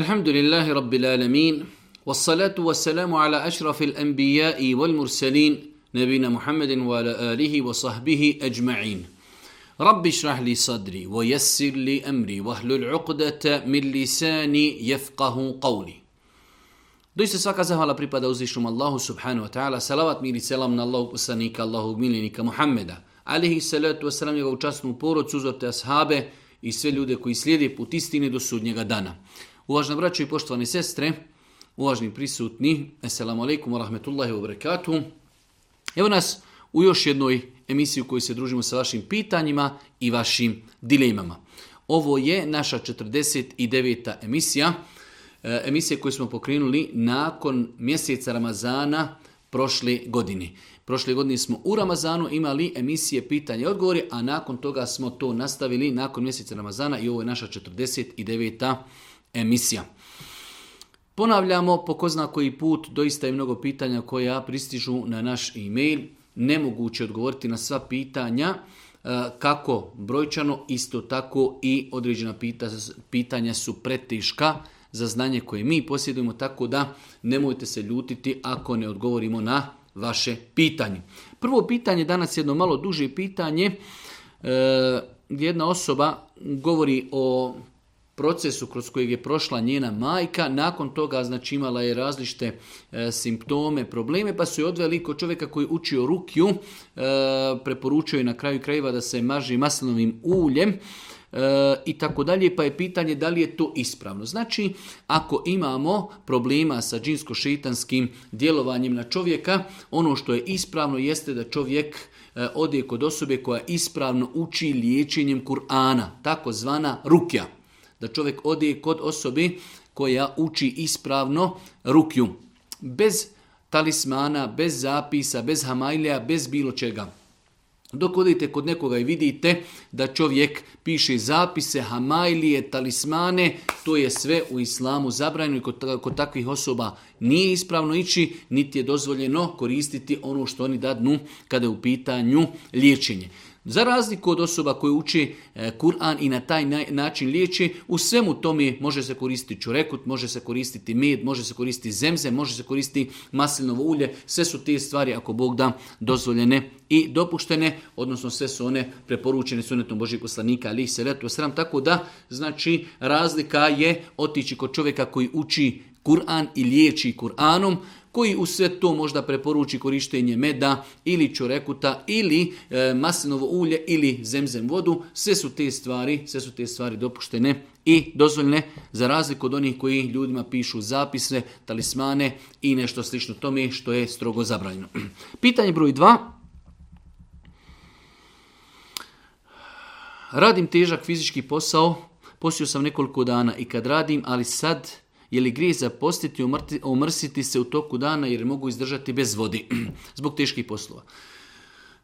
الحمد لله رب العالمين والصلاة والسلام على أشرف الأنبياء والمرسلين نبينا محمد وعلى آله وصحبه أجمعين رب اشرح لي صدري ويسر لي أمري واحلل عقدة من لساني يفقه قولي Doista svaka zahvala pripada uzvišnom Allahu subhanahu wa ta'ala, salavat mir i selam na Allahu poslanika, Allahog miljenika Muhammeda, alihi salatu wa salam njegovu porod porodcu, uzorte ashabe i sve ljude koji slijede put istine do dana. Uvažna braćo i poštovani sestre, uvažni prisutni, Assalamu alaikum wa rahmetullahi wa barakatuh. Evo nas u još jednoj emisiji u kojoj se družimo sa vašim pitanjima i vašim dilemama. Ovo je naša 49. emisija, e, emisije koju smo pokrenuli nakon mjeseca Ramazana prošle godine. Prošle godine smo u Ramazanu imali emisije pitanja i odgovori, a nakon toga smo to nastavili nakon mjeseca Ramazana i ovo je naša 49. emisija emisija. Ponavljamo, po ko zna koji put, doista je mnogo pitanja koja pristižu na naš e-mail. Nemoguće odgovoriti na sva pitanja, e, kako brojčano, isto tako i određena pitanja su preteška za znanje koje mi posjedujemo, tako da nemojte se ljutiti ako ne odgovorimo na vaše pitanje. Prvo pitanje, danas jedno malo duže pitanje, e, jedna osoba govori o procesu kroz kojeg je prošla njena majka, nakon toga znači imala je različite e, simptome, probleme, pa su je odveli kod čovjeka koji je učio rukju, e, preporučio je na kraju krajeva da se maži maslinovim uljem, e, i tako dalje, pa je pitanje da li je to ispravno. Znači, ako imamo problema sa džinsko-šitanskim djelovanjem na čovjeka, ono što je ispravno jeste da čovjek ode kod osobe koja ispravno uči liječenjem Kur'ana, zvana rukja da čovjek ode kod osobi koja uči ispravno rukju. Bez talismana, bez zapisa, bez hamajlija, bez bilo čega. Dok odite kod nekoga i vidite da čovjek piše zapise, hamajlije, talismane, to je sve u islamu zabranjeno i kod, kod takvih osoba nije ispravno ići, niti je dozvoljeno koristiti ono što oni dadnu kada je u pitanju liječenje. Za razliku od osoba koje uči e, Kur'an i na taj način liječi, u svemu tome može se koristiti čurekut, može se koristiti med, može se koristiti zemze, može se koristiti maslinovo ulje. Sve su te stvari, ako Bog da, dozvoljene i dopuštene, odnosno sve su one preporučene sunetom Božih poslanika, ali ih se letu sram. Tako da, znači, razlika je otići kod čovjeka koji uči Kur'an i liječi Kur'anom, koji u sve to možda preporuči korištenje meda ili čorekuta ili e, maslinovo ulje ili zemzem vodu. Sve su te stvari, sve su te stvari dopuštene i dozvoljne za razliku od onih koji ljudima pišu zapise, talismane i nešto slično tome što je strogo zabranjeno. Pitanje broj 2. Radim težak fizički posao, posio sam nekoliko dana i kad radim, ali sad je li griz zapostiti, omrsiti se u toku dana jer mogu izdržati bez vodi zbog teških poslova.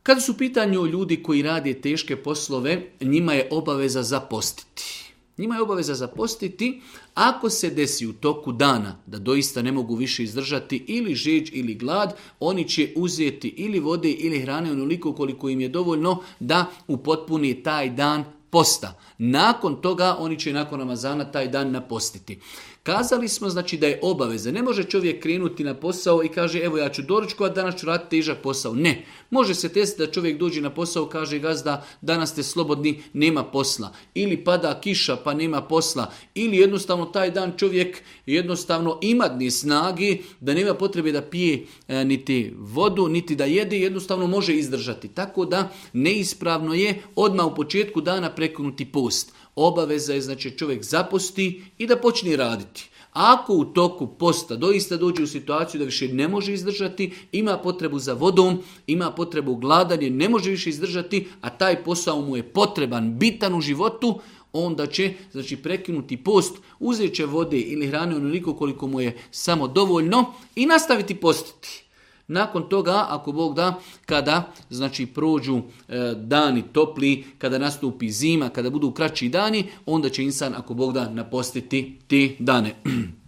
Kada su u pitanju ljudi koji rade teške poslove, njima je obaveza zapostiti. Njima je obaveza zapostiti ako se desi u toku dana da doista ne mogu više izdržati ili žeđ ili glad, oni će uzeti ili vode ili hrane onoliko koliko im je dovoljno da upotpuni taj dan posta. Nakon toga oni će i nakon Ramazana taj dan napostiti. Kazali smo znači da je obaveza. Ne može čovjek krenuti na posao i kaže evo ja ću doručku, a danas ću raditi težak posao. Ne. Može se testiti da čovjek dođe na posao kaže gazda danas ste slobodni, nema posla. Ili pada kiša pa nema posla. Ili jednostavno taj dan čovjek jednostavno ima dni snagi da nema potrebe da pije e, niti vodu, niti da jede, jednostavno može izdržati. Tako da neispravno je odmah u početku dana prekinuti post. Obaveza je znači čovjek zaposti i da počne raditi. Ako u toku posta doista dođe u situaciju da više ne može izdržati, ima potrebu za vodom, ima potrebu gladanje, ne može više izdržati, a taj posao mu je potreban, bitan u životu, onda će znači prekinuti post, uzet će vode ili hrane onoliko koliko mu je samo dovoljno i nastaviti postiti. Nakon toga, ako Bog da, kada znači prođu e, dani topli, kada nastupi zima, kada budu kraći dani, onda će insan, ako Bog da, napostiti ti dane.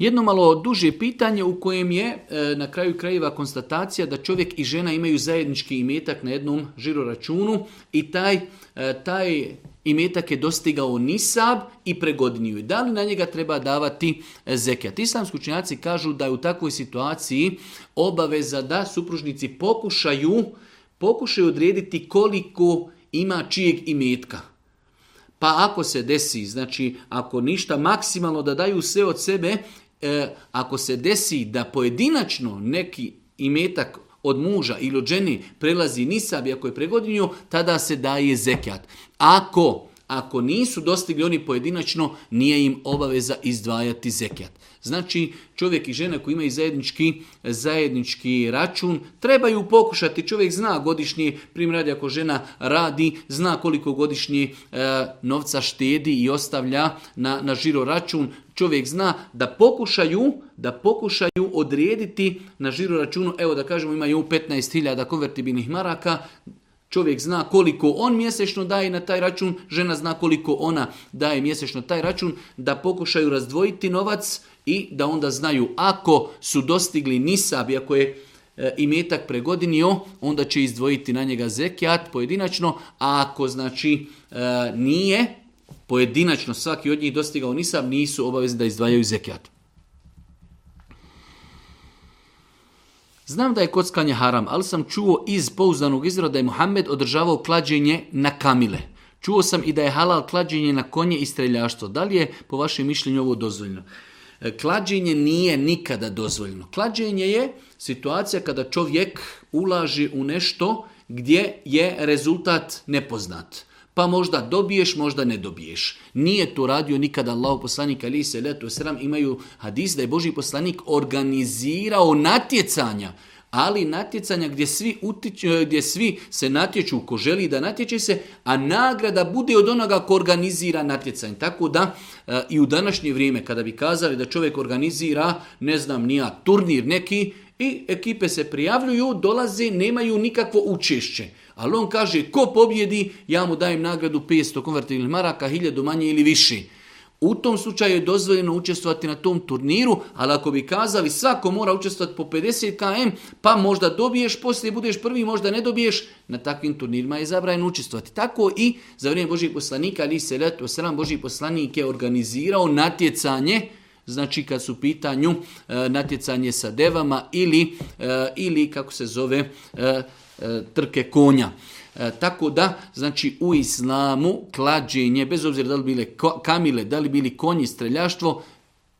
Jedno malo duže pitanje u kojem je e, na kraju krajeva konstatacija da čovjek i žena imaju zajednički imetak na jednom žiro računu i taj, e, taj imetak je dostigao nisab i pregodinju. Da li na njega treba davati e, zekijat? Islamski učenjaci kažu da je u takvoj situaciji obaveza da supružnici pokušaju, pokušaju odrediti koliko ima čijeg imetka. Pa ako se desi, znači ako ništa maksimalno da daju sve od sebe e, ako se desi da pojedinačno neki imetak od muža ili od žene prelazi nisab i ako je pregodinio, tada se daje zekjat. Ako, ako nisu dostigli oni pojedinačno, nije im obaveza izdvajati zekjat. Znači, čovjek i žena koji imaju zajednički, zajednički račun, trebaju pokušati, čovjek zna godišnje, primjer radi ako žena radi, zna koliko godišnje e, novca štedi i ostavlja na, na žiro račun, čovjek zna da pokušaju, da pokušaju odrediti na žiru računu, evo da kažemo imaju 15.000 konvertibilnih maraka, Čovjek zna koliko on mjesečno daje na taj račun, žena zna koliko ona daje mjesečno taj račun, da pokušaju razdvojiti novac i da onda znaju ako su dostigli nisab, ako je e, imetak pregodinio, onda će izdvojiti na njega zekijat pojedinačno, a ako znači e, nije, pojedinačno svaki od njih dostigao nisam, nisu obavezni da izdvajaju zekijat. Znam da je kockanje haram, ali sam čuo iz pouzdanog izroda da je Muhammed održavao klađenje na kamile. Čuo sam i da je halal klađenje na konje i streljaštvo. Da li je, po vašem mišljenju, ovo dozvoljno? E, klađenje nije nikada dozvoljno. Klađenje je situacija kada čovjek ulaži u nešto gdje je rezultat nepoznat pa možda dobiješ, možda ne dobiješ. Nije to radio nikada Allah poslanik ali se letu sram imaju hadis da je Boži poslanik organizirao natjecanja ali natjecanja gdje svi, gdje svi se natječu, ko želi da natječe se, a nagrada bude od onoga ko organizira natjecanje. Tako da e, i u današnje vrijeme kada bi kazali da čovjek organizira, ne znam, nija turnir neki i ekipe se prijavljuju, dolaze, nemaju nikakvo učešće. Ali on kaže, ko pobjedi, ja mu dajem nagradu 500 konvertibilnih maraka, 1000 manje ili više. U tom slučaju je dozvoljeno učestvovati na tom turniru, ali ako bi kazali svako mora učestvovati po 50 km, pa možda dobiješ, poslije budeš prvi, možda ne dobiješ, na takvim turnirima je zabrajeno učestvovati. Tako i za vrijeme Božih poslanika, ali se leto sram Božih poslanik je organizirao natjecanje, znači kad su u pitanju e, natjecanje sa devama ili, e, ili kako se zove, e, E, trke konja. E, tako da, znači u islamu klađenje, bez obzira da li bile kamile, da li bili konji, streljaštvo,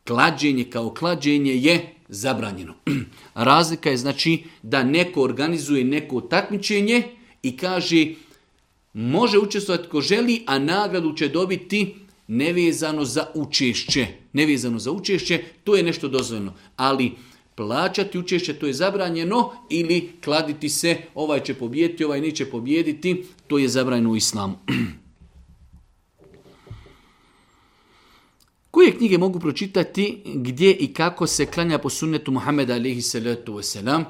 klađenje kao klađenje je zabranjeno. Razlika je znači da neko organizuje neko takmičenje i kaže može učestvovati ko želi, a nagradu će dobiti nevezano za učešće. Nevezano za učešće, to je nešto dozvoljeno. Ali plaćati učešće, to je zabranjeno, ili kladiti se, ovaj će pobijediti, ovaj neće pobijediti, to je zabranjeno u islamu. Koje knjige mogu pročitati gdje i kako se klanja po sunnetu Muhammeda alihi salatu wasalam?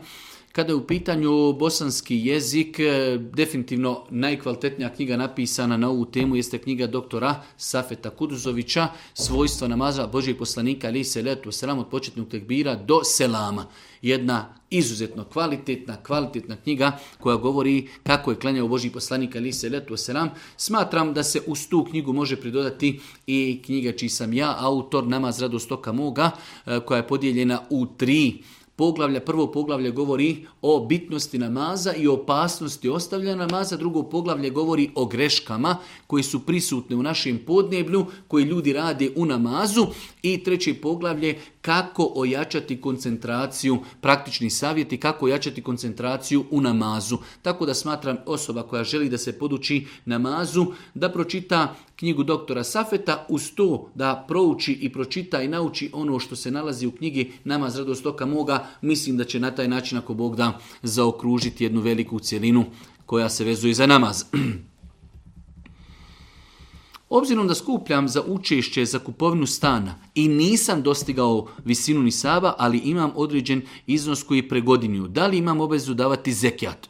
Kada je u pitanju bosanski jezik, e, definitivno najkvalitetnija knjiga napisana na ovu temu jeste knjiga doktora Safeta Kuduzovića, svojstva namaza Božijeg poslanika ali letu selam od početnog tekbira do selama. Jedna izuzetno kvalitetna, kvalitetna knjiga koja govori kako je klanjao Božji poslanik ali se letu selam. Smatram da se uz tu knjigu može pridodati i knjiga čiji sam ja, autor Namaz radostoka moga, e, koja je podijeljena u tri poglavlja, prvo poglavlje govori o bitnosti namaza i opasnosti ostavljanja namaza, drugo poglavlje govori o greškama koje su prisutne u našem podneblju, koji ljudi rade u namazu i treće poglavlje kako ojačati koncentraciju, praktični savjeti kako ojačati koncentraciju u namazu. Tako da smatram osoba koja želi da se poduči namazu da pročita knjigu doktora Safeta uz to da prouči i pročita i nauči ono što se nalazi u knjigi Namaz radost moga, mislim da će na taj način ako Bog da zaokružiti jednu veliku cjelinu koja se vezuje za namaz. Obzirom da skupljam za učešće za kupovinu stana i nisam dostigao visinu ni saba, ali imam određen iznos koji je pregodinju. Da li imam obvezu davati zekijat?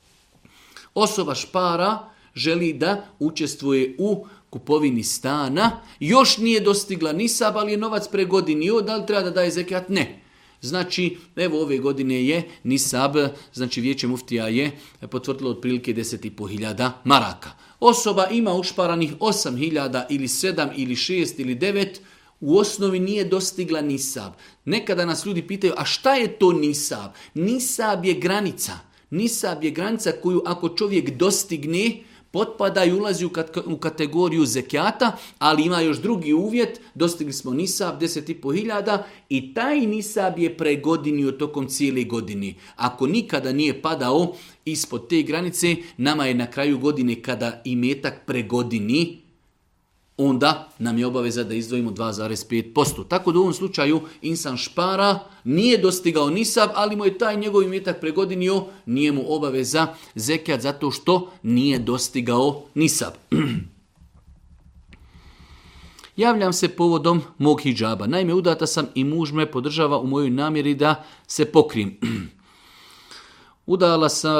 Osoba špara želi da učestvuje u kupovini stana, još nije dostigla ni saba, ali je novac pregodinio, da li treba da daje zekijat? Ne. Znači, evo ove godine je Nisab, znači vijeće muftija je potvrdilo otprilike 10.500 hiljada maraka. Osoba ima ušparanih osam hiljada ili 7 ili 6 ili 9 u osnovi nije dostigla nisab. Nekada nas ljudi pitaju, a šta je to nisab? Nisab je granica. Nisab je granica koju ako čovjek dostigne, potpada i ulazi u, kategoriju zekijata, ali ima još drugi uvjet, dostigli smo nisab 10.500 hiljada i taj nisab je pregodinio tokom cijele godini. Ako nikada nije padao ispod te granice, nama je na kraju godine kada imetak pregodini, onda nam je obaveza da izdvojimo 2,5%. Tako da u ovom slučaju insan špara, nije dostigao nisab, ali mu je taj njegov imetak pregodinio, nije mu obaveza zekijat zato što nije dostigao nisab. Javljam se povodom mog hijjaba. Naime, udata sam i muž me podržava u mojoj namjeri da se pokrim. udala sam,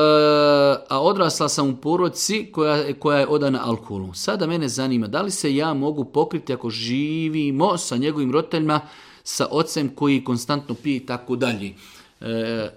a odrasla sam u poroci koja, koja je odana alkoholu. Sada mene zanima da li se ja mogu pokriti ako živimo sa njegovim roditeljima, sa ocem koji konstantno pije i tako dalje. E,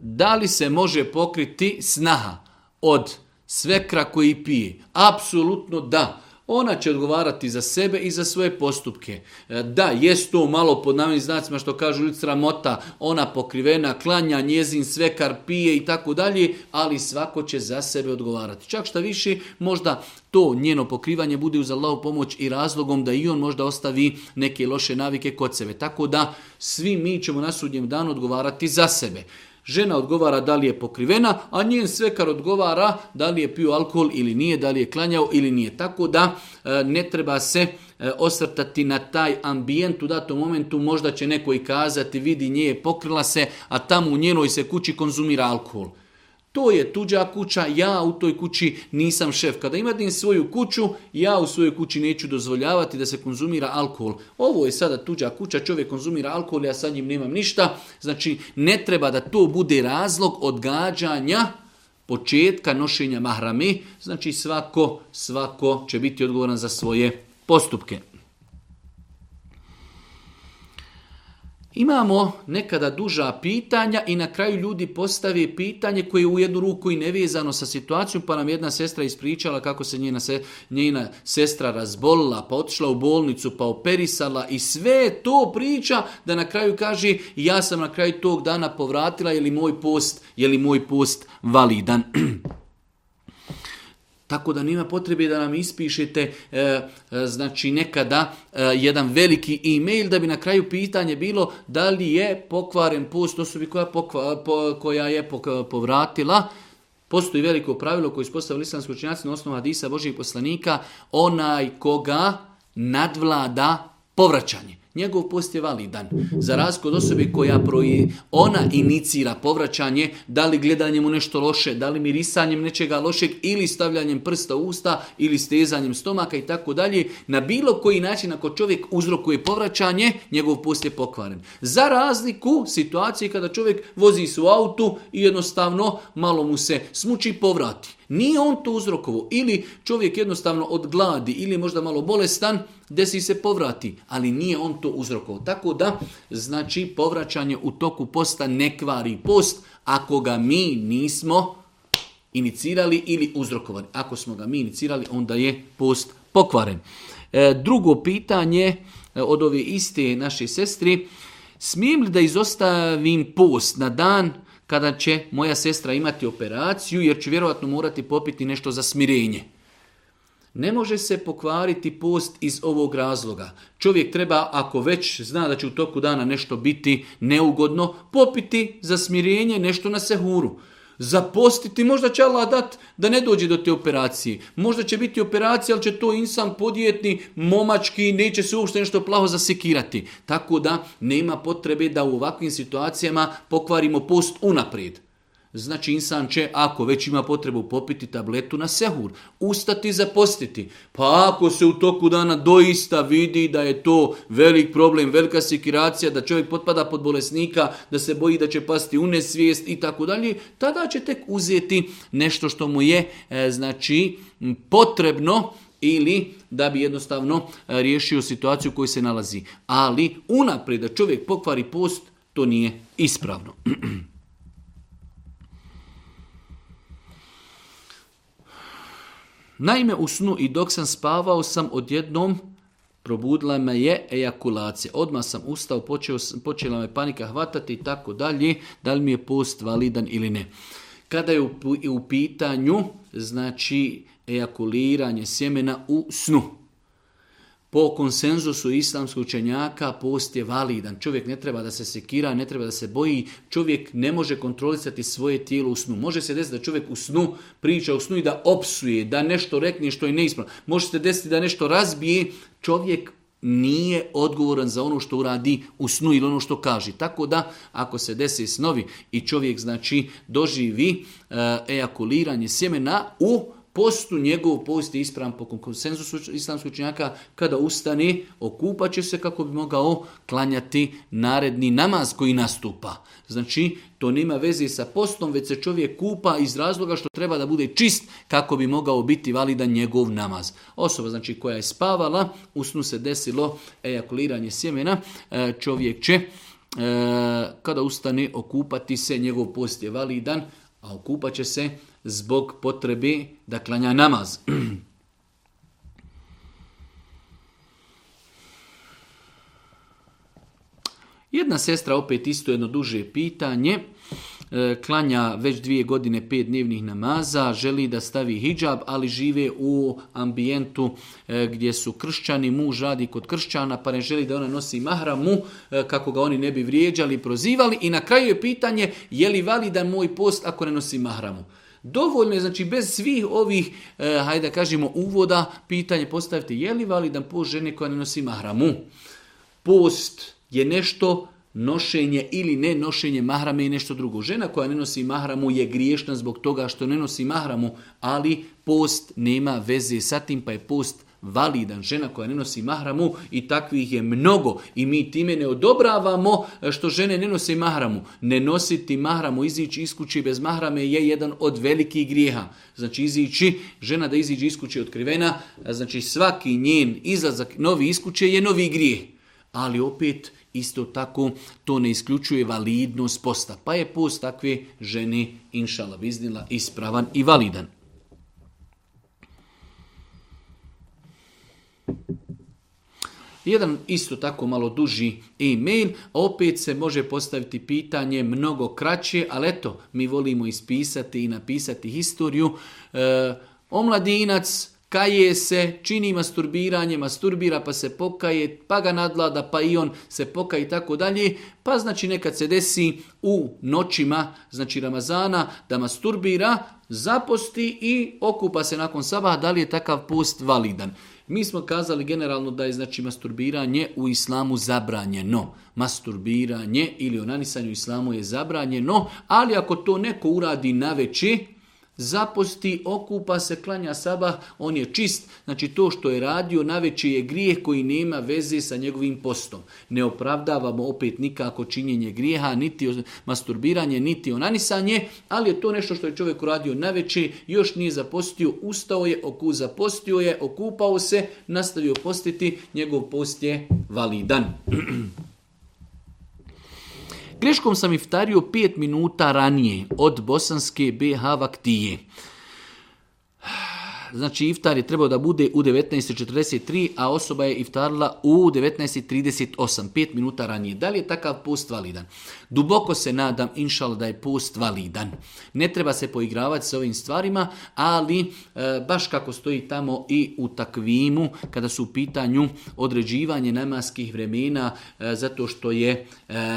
da li se može pokriti snaha od svekra koji pije? Apsolutno da. Ona će odgovarati za sebe i za svoje postupke. E, da, jest to malo pod navim znacima što kažu ljudi sramota, ona pokrivena, klanja, njezin svekar pije i tako dalje, ali svako će za sebe odgovarati. Čak šta više, možda to njeno pokrivanje bude uz Allahu pomoć i razlogom da i on možda ostavi neke loše navike kod sebe. Tako da svi mi ćemo na sudnjem danu odgovarati za sebe. Žena odgovara da li je pokrivena, a njen svekar odgovara da li je pio alkohol ili nije, da li je klanjao ili nije. Tako da e, ne treba se e, osvrtati na taj ambijent u datom momentu. Možda će neko i kazati vidi nje pokrila se, a tamo u njenoj se kući konzumira alkohol. To je tuđa kuća, ja u toj kući nisam šef. Kada imate svoju kuću, ja u svojoj kući neću dozvoljavati da se konzumira alkohol. Ovo je sada tuđa kuća, čovjek konzumira alkohol, ja sa njim nemam ništa. Znači, ne treba da to bude razlog odgađanja početka nošenja mahrame. Znači, svako, svako će biti odgovoran za svoje postupke. Imamo nekada duža pitanja i na kraju ljudi postavi pitanje koje je u jednu ruku i nevezano sa situacijom, pa nam jedna sestra ispričala kako se njena, se, njena sestra razbolila, pa otišla u bolnicu, pa operisala i sve to priča da na kraju kaže ja sam na kraju tog dana povratila je li moj post, je li moj post validan. Tako da nema potrebe da nam ispišete e, e, znači nekada e, jedan veliki e-mail da bi na kraju pitanje bilo da li je pokvaren post osobi koja, pokva, koja je povratila. Postoji veliko pravilo koje ispostavili islamski učinjaci na osnovu hadisa Božih poslanika, onaj koga nadvlada povraćanje njegov post je validan. Za razliku od osobe koja ona inicira povraćanje, da li gledanjem u nešto loše, da li mirisanjem nečega lošeg ili stavljanjem prsta u usta ili stezanjem stomaka i tako dalje, na bilo koji način ako čovjek uzrokuje povraćanje, njegov post je pokvaren. Za razliku situacije kada čovjek vozi se u autu i jednostavno malo mu se smuči povrati. Nije on to uzrokovo. Ili čovjek jednostavno odgladi ili je možda malo bolestan, desi se povrati, ali nije on to uzrokovo. Tako da, znači, povraćanje u toku posta ne kvari post ako ga mi nismo inicirali ili uzrokovali. Ako smo ga mi inicirali, onda je post pokvaren. E, drugo pitanje e, od ove iste naše sestri, smijem li da izostavim post na dan kada će moja sestra imati operaciju jer će vjerojatno morati popiti nešto za smirenje. Ne može se pokvariti post iz ovog razloga. Čovjek treba, ako već zna da će u toku dana nešto biti neugodno, popiti za smirenje nešto na sehuru zapostiti, možda će Allah dat da ne dođe do te operacije. Možda će biti operacija, ali će to insan podijetni, momački, neće se uopšte nešto plaho zasekirati. Tako da nema potrebe da u ovakvim situacijama pokvarimo post unaprijed. Znači insan će, ako već ima potrebu popiti tabletu na sehur, ustati i zapostiti. Pa ako se u toku dana doista vidi da je to velik problem, velika sekiracija, da čovjek potpada pod bolesnika, da se boji da će pasti u nesvijest i tako dalje, tada će tek uzeti nešto što mu je e, znači potrebno ili da bi jednostavno e, riješio situaciju u kojoj se nalazi. Ali unaprijed da čovjek pokvari post, to nije ispravno. Naime, u snu i dok sam spavao sam odjednom probudila me je ejakulacija. Odmah sam ustao, počeo, počela me panika hvatati i tako dalje, da li mi je post validan ili ne. Kada je u, u pitanju, znači, ejakuliranje sjemena u snu po konsenzusu islamskog učenjaka post je validan. Čovjek ne treba da se sekira, ne treba da se boji. Čovjek ne može kontrolisati svoje tijelo u snu. Može se desiti da čovjek u snu priča u snu i da opsuje, da nešto rekne što je neispravno. Može se desiti da nešto razbije. Čovjek nije odgovoran za ono što uradi u snu ili ono što kaže. Tako da, ako se desi snovi i čovjek znači doživi e, ejakuliranje sjemena u postu njegov post je ispravan po konsenzusu islamskog činjaka, kada ustani, okupat će se kako bi mogao klanjati naredni namaz koji nastupa. Znači, to nema veze sa postom, već se čovjek kupa iz razloga što treba da bude čist kako bi mogao biti validan njegov namaz. Osoba znači koja je spavala, u snu se desilo ejakuliranje sjemena, e, čovjek će e, kada ustane okupati se, njegov post je validan, a okupat će se zbog potrebi da klanja namaz. Jedna sestra opet isto jedno duže pitanje. E, klanja već dvije godine pet dnevnih namaza, želi da stavi hijab, ali žive u ambijentu e, gdje su kršćani, muž radi kod kršćana, pa ne želi da ona nosi mahramu e, kako ga oni ne bi vrijeđali prozivali. I na kraju je pitanje je li validan moj post ako ne nosi mahramu. Dovoljno je, znači, bez svih ovih, e, hajde da kažemo, uvoda, pitanje postavite je li validan post žene koja ne nosi mahramu? Post je nešto nošenje ili ne nošenje mahrame i nešto drugo. Žena koja ne nosi mahramu je griješna zbog toga što ne nosi mahramu, ali post nema veze sa tim, pa je post validan, žena koja ne nosi mahramu i takvih je mnogo i mi time ne odobravamo e, što žene ne nose mahramu. Ne nositi mahramu, izići iz bez mahrame je jedan od velikih grijeha. Znači izići, žena da iziđe iz kuće otkrivena, znači svaki njen izlazak novi iz kuće je novi grijeh. Ali opet isto tako to ne isključuje validnost posta. Pa je post takve žene inšala biznila ispravan i validan. Jedan isto tako malo duži e-mail, opet se može postaviti pitanje mnogo kraće, ali eto, mi volimo ispisati i napisati historiju. E, omladinac kaje se, čini masturbiranje, masturbira pa se pokaje, pa ga nadlada, pa i on se pokaje i tako dalje. Pa znači nekad se desi u noćima, znači Ramazana, da masturbira, zaposti i okupa se nakon sabaha, da li je takav post validan. Mi smo kazali generalno da je znači masturbiranje u islamu zabranjeno. Masturbiranje ili onanisanje u islamu je zabranjeno, ali ako to neko uradi na veći, zaposti, okupa se, klanja sabah, on je čist. Znači to što je radio najveći je grijeh koji nema veze sa njegovim postom. Ne opravdavamo opet nikako činjenje grijeha, niti masturbiranje, niti onanisanje, ali je to nešto što je čovjek radio naveći, još nije zapostio, ustao je, oku, zapostio je, okupao se, nastavio postiti, njegov post je validan. Greškom sam iftario pet minuta ranije od bosanske BH vaktije znači iftar je trebao da bude u 19.43, a osoba je iftarila u 19.38, 5 minuta ranije. Da li je takav post validan? Duboko se nadam, inšal, da je post validan. Ne treba se poigravati sa ovim stvarima, ali e, baš kako stoji tamo i u takvimu, kada su u pitanju određivanje namaskih vremena, e, zato što je e,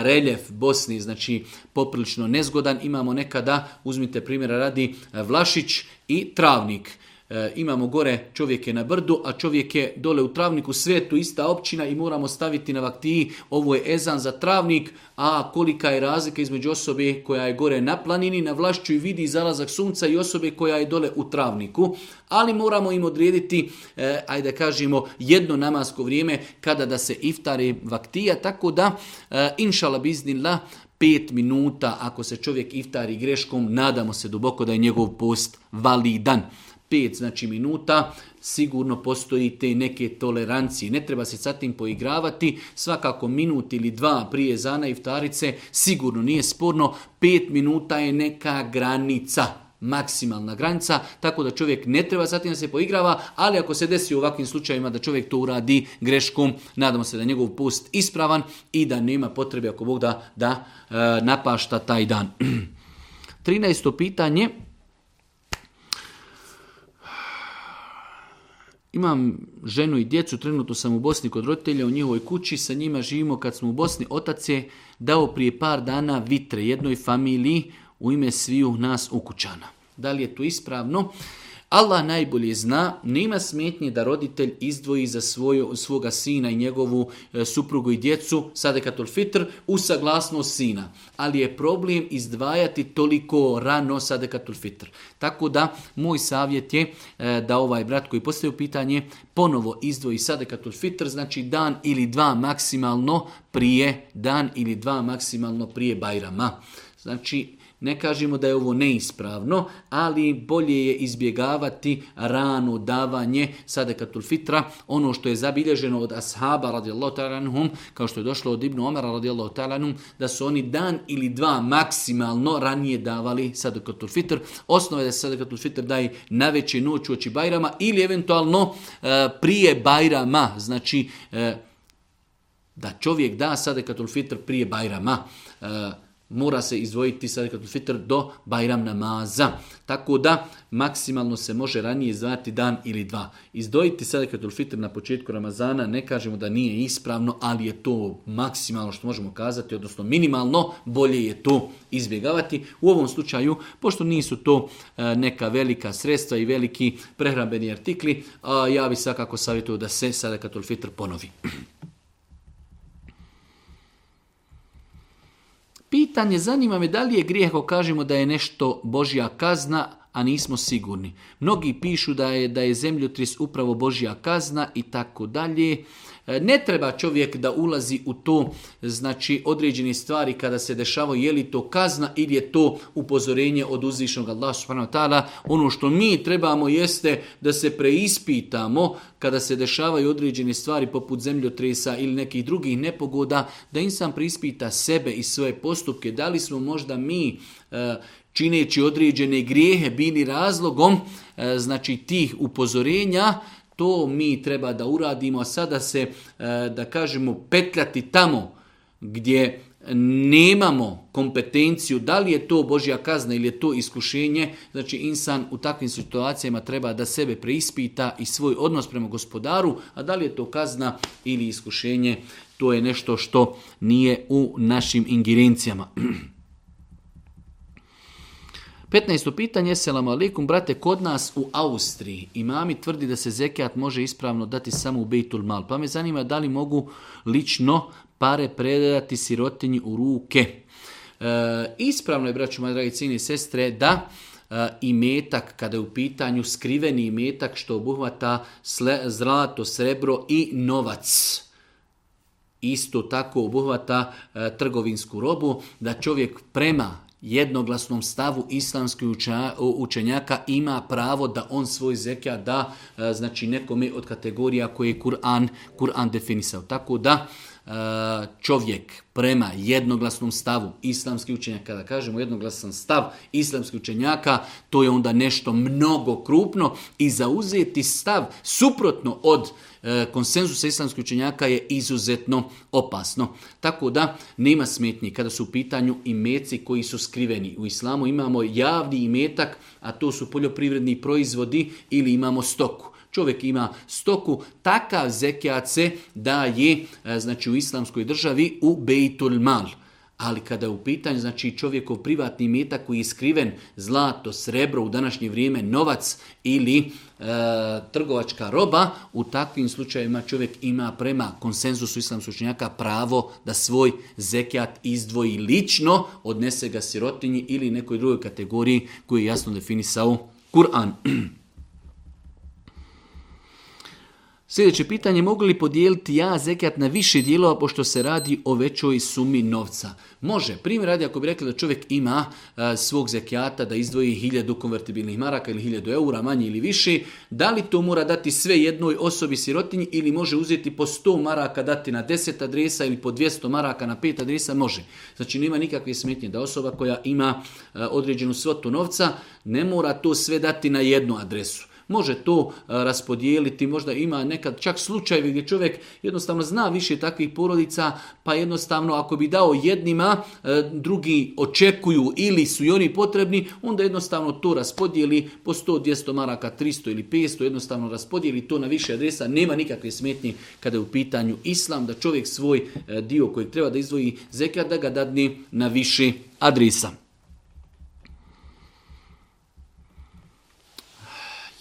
reljef Bosni, znači poprilično nezgodan, imamo nekada, uzmite primjera radi, Vlašić i Travnik. E, imamo gore čovjeke na brdu, a čovjek je dole u travniku, sve tu ista općina i moramo staviti na vaktiji, ovo je ezan za travnik, a kolika je razlika između osobe koja je gore na planini, na vlašću i vidi zalazak sunca i osobe koja je dole u travniku, ali moramo im odrediti, e, ajde da kažemo, jedno namasko vrijeme kada da se iftari vaktija, tako da, e, inšala biznila, pet minuta ako se čovjek iftari greškom, nadamo se duboko da je njegov post validan. 5 znači, minuta, sigurno postoji te neke tolerancije. Ne treba se sa tim poigravati, svakako minut ili dva prije zana i vtarice sigurno nije sporno, 5 minuta je neka granica maksimalna granica, tako da čovjek ne treba zatim da se poigrava, ali ako se desi u ovakvim slučajevima da čovjek to uradi greškom, nadamo se da je njegov post ispravan i da nema potrebe ako Bog da, da e, napašta taj dan. 13. pitanje, imam ženu i djecu, trenutno sam u Bosni kod roditelja u njihovoj kući, sa njima živimo kad smo u Bosni. Otac je dao prije par dana vitre jednoj familiji u ime sviju nas ukućana. Da li je to ispravno? Allah najbolje zna, nema smetnje da roditelj izdvoji za svoju, svoga sina i njegovu e, suprugu i djecu, sadekatul fitr, u saglasnost sina. Ali je problem izdvajati toliko rano sadekatul fitr. Tako da, moj savjet je e, da ovaj brat koji postavio pitanje ponovo izdvoji sadekatul fitr, znači dan ili dva maksimalno prije, dan ili dva maksimalno prije Bajrama. Znači, ne kažemo da je ovo neispravno, ali bolje je izbjegavati rano davanje sadekatul fitra, ono što je zabilježeno od ashaba radijallahu ta'ala kao što je došlo od Ibnu Omara radijallahu ta'ala da su oni dan ili dva maksimalno ranije davali sadekatul fitr. Osnova je da se sadekatul fitr daje na veći noć u oči Bajrama ili eventualno e, prije Bajrama, znači e, da čovjek da sadekatul fitr prije Bajrama. E, mora se izdvojiti sadakatul fitr do bajram namaza. Tako da maksimalno se može ranije izdvajati dan ili dva. Izdvojiti sadakatul fitr na početku Ramazana ne kažemo da nije ispravno, ali je to maksimalno što možemo kazati, odnosno minimalno bolje je to izbjegavati. U ovom slučaju, pošto nisu to e, neka velika sredstva i veliki prehrambeni artikli, ja bih svakako savjetuo da se sadakatul fitr ponovi. Pitanje zanima me da li je grijeh ako kažemo da je nešto Božja kazna, a nismo sigurni. Mnogi pišu da je, da je zemljotres upravo Božja kazna i tako dalje. E, ne treba čovjek da ulazi u to, znači određene stvari kada se dešavaju, je li to kazna ili je to upozorenje od uzvišnog Allah subhanahu ta'ala. Ono što mi trebamo jeste da se preispitamo kada se dešavaju određene stvari poput zemljotresa ili nekih drugih nepogoda, da insan preispita sebe i svoje postupke, da li smo možda mi e, čineći određene grijehe bili razlogom e, znači tih upozorenja, to mi treba da uradimo, a sada se, e, da kažemo, petljati tamo gdje nemamo kompetenciju, da li je to Božja kazna ili je to iskušenje, znači insan u takvim situacijama treba da sebe preispita i svoj odnos prema gospodaru, a da li je to kazna ili iskušenje, to je nešto što nije u našim ingerencijama. 15. pitanje, selam alaikum, brate, kod nas u Austriji imami tvrdi da se zekijat može ispravno dati samo u Bejtul Mal, pa me zanima da li mogu lično pare predati sirotinji u ruke. E, ispravno je, braću, moje dragi i sestre, da e, i metak kada je u pitanju skriveni metak što obuhvata zlato, srebro i novac. Isto tako obuhvata e, trgovinsku robu da čovjek prema jednoglasnom stavu islamskih učenjaka ima pravo da on svoj zekja da e, znači nekome od kategorija koje je Kur'an Kur definisao. Tako da E, čovjek prema jednoglasnom stavu islamskih učenjaka, kada kažemo jednoglasan stav islamskih učenjaka, to je onda nešto mnogo krupno i zauzeti stav suprotno od e, konsenzusa islamskih učenjaka je izuzetno opasno. Tako da nema smetnji kada su u pitanju imeci koji su skriveni. U islamu imamo javni imetak, a to su poljoprivredni proizvodi ili imamo stoku. Čovjek ima stoku, takav zekijat se daje e, znači, u islamskoj državi u Bejtul Mal. Ali kada je u pitanju znači čovjekov privatni metak koji je skriven zlato, srebro u današnje vrijeme, novac ili e, trgovačka roba, u takvim slučajevima čovjek ima prema konsenzusu islamskog učenjaka pravo da svoj zekijat izdvoji lično, odnese ga sirotinji ili nekoj drugoj kategoriji koju je jasno definisao Kur'an. Sljedeće pitanje, mogu li podijeliti ja zekijat na više dijelova pošto se radi o većoj sumi novca? Može. Primjer radi ako bi rekli da čovjek ima e, svog zekijata da izdvoji hiljadu konvertibilnih maraka ili hiljadu eura, manje ili više, da li to mora dati sve jednoj osobi sirotinji ili može uzeti po 100 maraka dati na 10 adresa ili po 200 maraka na 5 adresa? Može. Znači nema nikakve smetnje da osoba koja ima e, određenu svotu novca ne mora to sve dati na jednu adresu može to e, raspodijeliti, možda ima nekad čak slučajevi gdje čovjek jednostavno zna više takvih porodica, pa jednostavno ako bi dao jednima, e, drugi očekuju ili su i oni potrebni, onda jednostavno to raspodijeli po 100, 200 maraka, 300 ili 500, jednostavno raspodijeli to na više adresa, nema nikakve smetnje kada je u pitanju islam, da čovjek svoj e, dio koji treba da izdvoji zekad, da ga dadne na više adresa.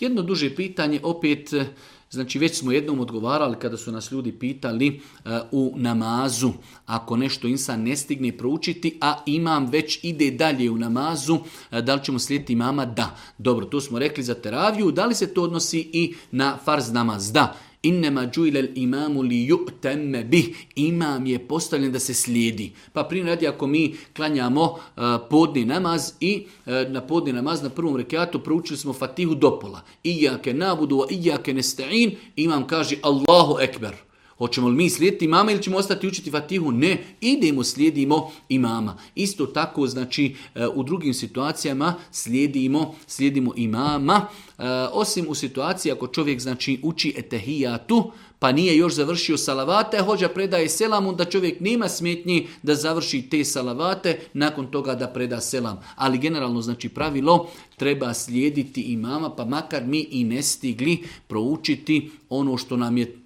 Jedno duže pitanje, opet, eh, znači već smo jednom odgovarali kada su nas ljudi pitali eh, u namazu, ako nešto insan ne stigne proučiti, a imam već ide dalje u namazu, eh, da li ćemo slijediti imama? Da. Dobro, to smo rekli za teraviju. Da li se to odnosi i na farz namaz? Da. Innema džujlel imamu li teme bih. Imam je postavljen da se slijedi. Pa prije radi ako mi klanjamo e, podni namaz i e, na podni namaz na prvom rekiatu proučili smo fatihu dopola. Ijake nabudu, ijake nesta'in. Imam kaže Allahu ekber. Hoćemo li mi slijediti imama ili ćemo ostati učiti fatihu? Ne, idemo, slijedimo imama. Isto tako, znači, e, u drugim situacijama slijedimo, slijedimo imama. E, osim u situaciji ako čovjek, znači, uči etehijatu, pa nije još završio salavate, hođa predaje selam, onda čovjek nema smetnji da završi te salavate, nakon toga da preda selam. Ali generalno, znači, pravilo treba slijediti imama, pa makar mi i ne stigli proučiti ono što nam je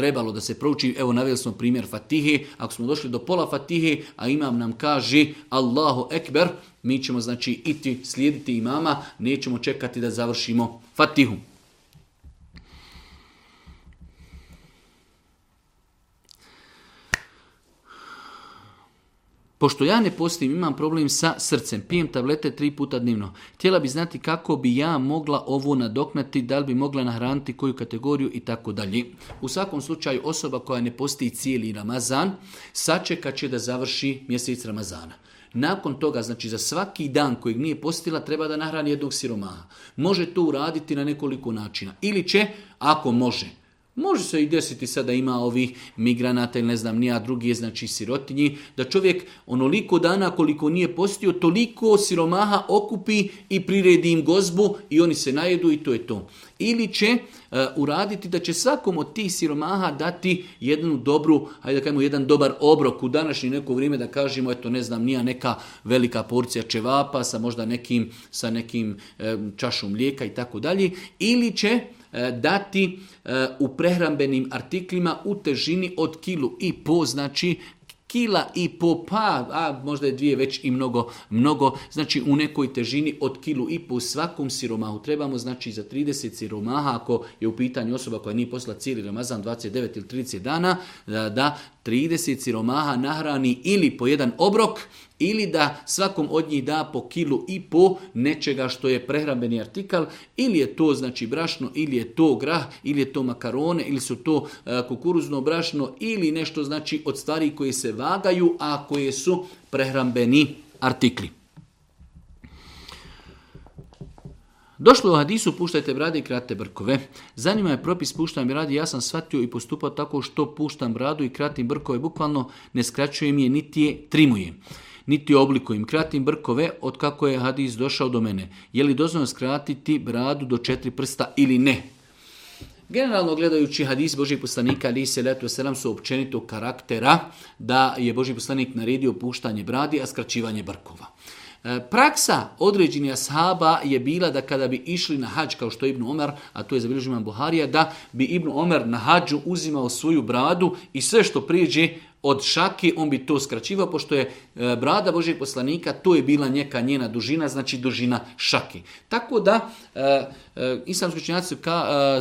trebalo da se prouči, evo naveli smo primjer Fatihi, ako smo došli do pola Fatihi, a imam nam kaže Allahu Ekber, mi ćemo znači iti slijediti imama, nećemo čekati da završimo Fatihu. Pošto ja ne postim, imam problem sa srcem, pijem tablete tri puta dnevno. Htjela bi znati kako bi ja mogla ovo nadoknati, da li bi mogla nahraniti koju kategoriju i tako dalje. U svakom slučaju osoba koja ne posti cijeli Ramazan, sačekat će da završi mjesec Ramazana. Nakon toga, znači za svaki dan kojeg nije postila, treba da nahrani jednog siromaha. Može to uraditi na nekoliko načina. Ili će, ako može, Može se i desiti sada ima ovih migranata ili ne znam nija drugi, znači sirotinji, da čovjek onoliko dana koliko nije postio, toliko siromaha okupi i priredi im gozbu i oni se najedu i to je to. Ili će e, uraditi da će svakom od tih siromaha dati jednu dobru, hajde da kažemo jedan dobar obrok u današnje neko vrijeme da kažemo eto ne znam nija neka velika porcija čevapa sa možda nekim sa nekim e, čašom mlijeka i tako dalje ili će E, dati e, u prehrambenim artiklima u težini od kilu i po, znači kila i po, pa a možda je dvije već i mnogo, mnogo, znači u nekoj težini od kilu i po svakom siromahu. Trebamo znači za 30 siromaha, ako je u pitanju osoba koja nije posla cijeli Ramazan 29 ili 30 dana, da, da 30 siromaha nahrani ili po jedan obrok ili da svakom od njih da po kilu i po nečega što je prehrambeni artikal, ili je to znači brašno, ili je to grah, ili je to makarone, ili su to e, kukuruzno brašno, ili nešto znači od stvari koje se vagaju, a koje su prehrambeni artikli. Došlo u hadisu puštajte brade i krate brkove. Zanima je propis puštam brade, ja sam shvatio i postupao tako što puštam bradu i kratim brkove, bukvalno ne skraćujem je niti je trimujem niti oblikujem, kratim brkove od kako je hadis došao do mene. Je li dozvoljeno skratiti bradu do četiri prsta ili ne? Generalno gledajući hadis Božih poslanika ali se letu selam su općenito karaktera da je Boži poslanik naredio puštanje bradi, a skraćivanje brkova. E, praksa određenih ashaba je bila da kada bi išli na hađ kao što je Ibnu Omer, a to je zabilježio Buharija, da bi Ibnu Omer na hađu uzimao svoju bradu i sve što prijeđe od šake, on bi to skraćivao, pošto je e, brada Božeg poslanika, to je bila njeka njena dužina, znači dužina šake. Tako da, e, islamski učenjaci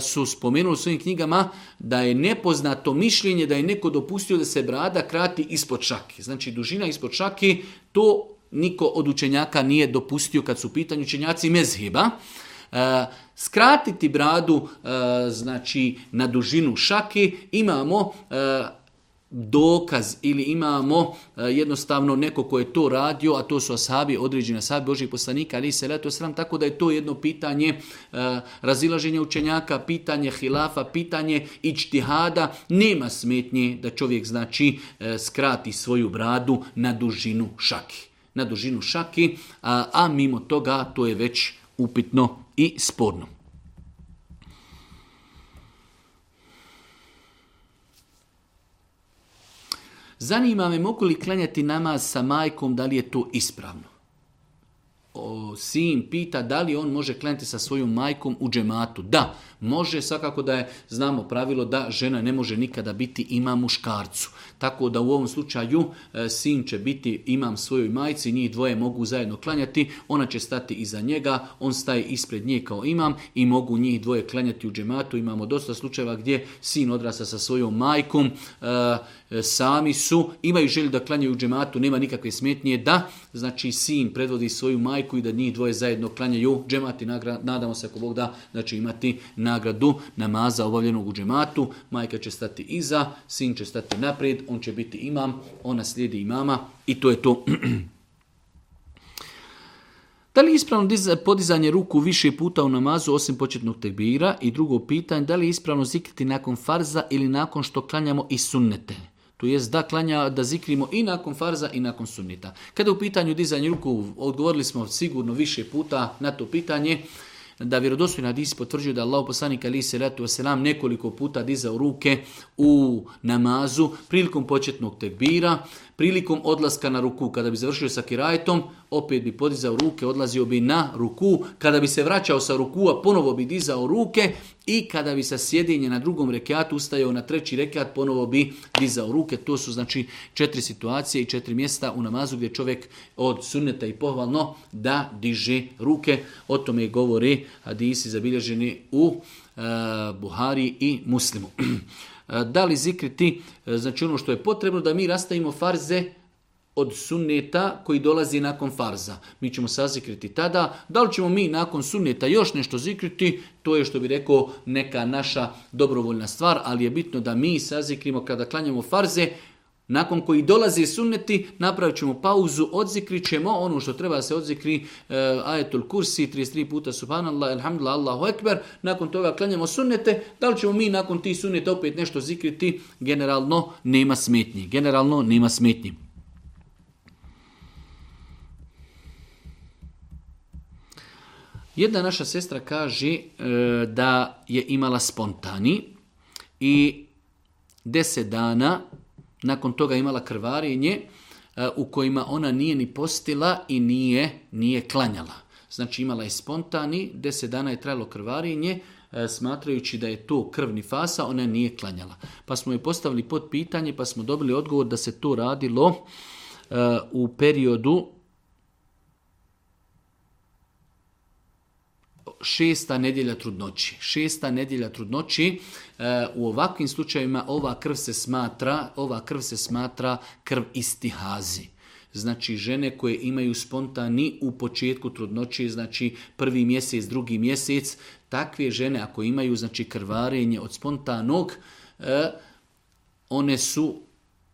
su spomenuli u svojim knjigama da je nepoznato mišljenje da je neko dopustio da se brada krati ispod šake. Znači, dužina ispod šake, to niko od učenjaka nije dopustio kad su u pitanju učenjaci mezheba, e, skratiti bradu e, znači na dužinu šake imamo e, dokaz ili imamo jednostavno neko ko je to radio, a to su asabi, određeni ashabi boži poslanika, ali se leto sram, tako da je to jedno pitanje razilaženja učenjaka, pitanje hilafa, pitanje ičtihada, nema smetnje da čovjek znači skrati svoju bradu na dužinu šaki na dužinu šaki, a, a mimo toga to je već upitno i sporno. Zanima me mogu li klanjati nama sa majkom, da li je to ispravno? O, sin pita da li on može klanjati sa svojom majkom u džematu. Da, može, svakako da je, znamo pravilo da žena ne može nikada biti ima muškarcu. Tako da u ovom slučaju e, sin će biti imam svojoj majci, njih dvoje mogu zajedno klanjati, ona će stati iza njega, on staje ispred nje kao imam i mogu njih dvoje klanjati u džematu. Imamo dosta slučajeva gdje sin odrasta sa svojom majkom, e, E, sami su, imaju želju da klanjaju u džematu, nema nikakve smetnje da, znači sin predvodi svoju majku i da njih dvoje zajedno klanjaju džemati, nagra, nadamo se ako Bog da, da će imati nagradu namaza obavljenog u džematu, majka će stati iza, sin će stati naprijed, on će biti imam, ona slijedi imama i to je to. Da li je ispravno podizanje ruku više puta u namazu osim početnog tekbira? I drugo pitanje, da li je ispravno zikriti nakon farza ili nakon što klanjamo i sunnete? To je da klanja, da zikrimo i nakon farza i nakon sunnita. Kada u pitanju dizanje ruku, odgovorili smo sigurno više puta na to pitanje, da vjerodostojni disi potvrđuju da Allah poslanik ali se ratu selam nekoliko puta dizao ruke u namazu prilikom početnog tebira, prilikom odlaska na ruku, kada bi završio sa kirajetom opet bi podizao ruke, odlazio bi na ruku, kada bi se vraćao sa a ponovo bi dizao ruke i kada bi sa sjedinje na drugom rekiatu ustajao na treći rekiat, ponovo bi dizao ruke. To su znači četiri situacije i četiri mjesta u namazu gdje čovjek od sunneta i pohvalno da diže ruke. O tome govori hadisi zabilježeni u eh, Buhari i Muslimu. E, da li zikriti e, znači ono što je potrebno da mi rastavimo farze od sunneta koji dolazi nakon farza. Mi ćemo sazikriti tada. Da li ćemo mi nakon sunneta još nešto zikriti, to je što bi rekao neka naša dobrovoljna stvar, ali je bitno da mi sazikrimo kada klanjamo farze, nakon koji dolazi sunneti, napravit ćemo pauzu, odzikrit ćemo ono što treba se odzikri, e, ajetul kursi, 33 puta subhanallah, elhamdulillah, Allahu ekber, nakon toga klanjamo sunnete, da li ćemo mi nakon ti sunnete opet nešto zikriti, generalno nema smetnji, generalno nema smetnji. Jedna naša sestra kaže eh, da je imala spontani i deset dana nakon toga imala krvarenje e, u kojima ona nije ni postila i nije, nije klanjala. Znači imala je spontani, deset dana je trajalo krvarenje, e, smatrajući da je to krvni fasa, ona nije klanjala. Pa smo je postavili pod pitanje, pa smo dobili odgovor da se to radilo e, u periodu šesta nedjelja trudnoći. Šesta nedjelja trudnoći e, u ovakvim slučajevima ova krv se smatra, ova krv se smatra krv istihazi. Znači žene koje imaju spontani u početku trudnoće, znači prvi mjesec, drugi mjesec, takve žene ako imaju znači krvarenje od spontanog, e, one su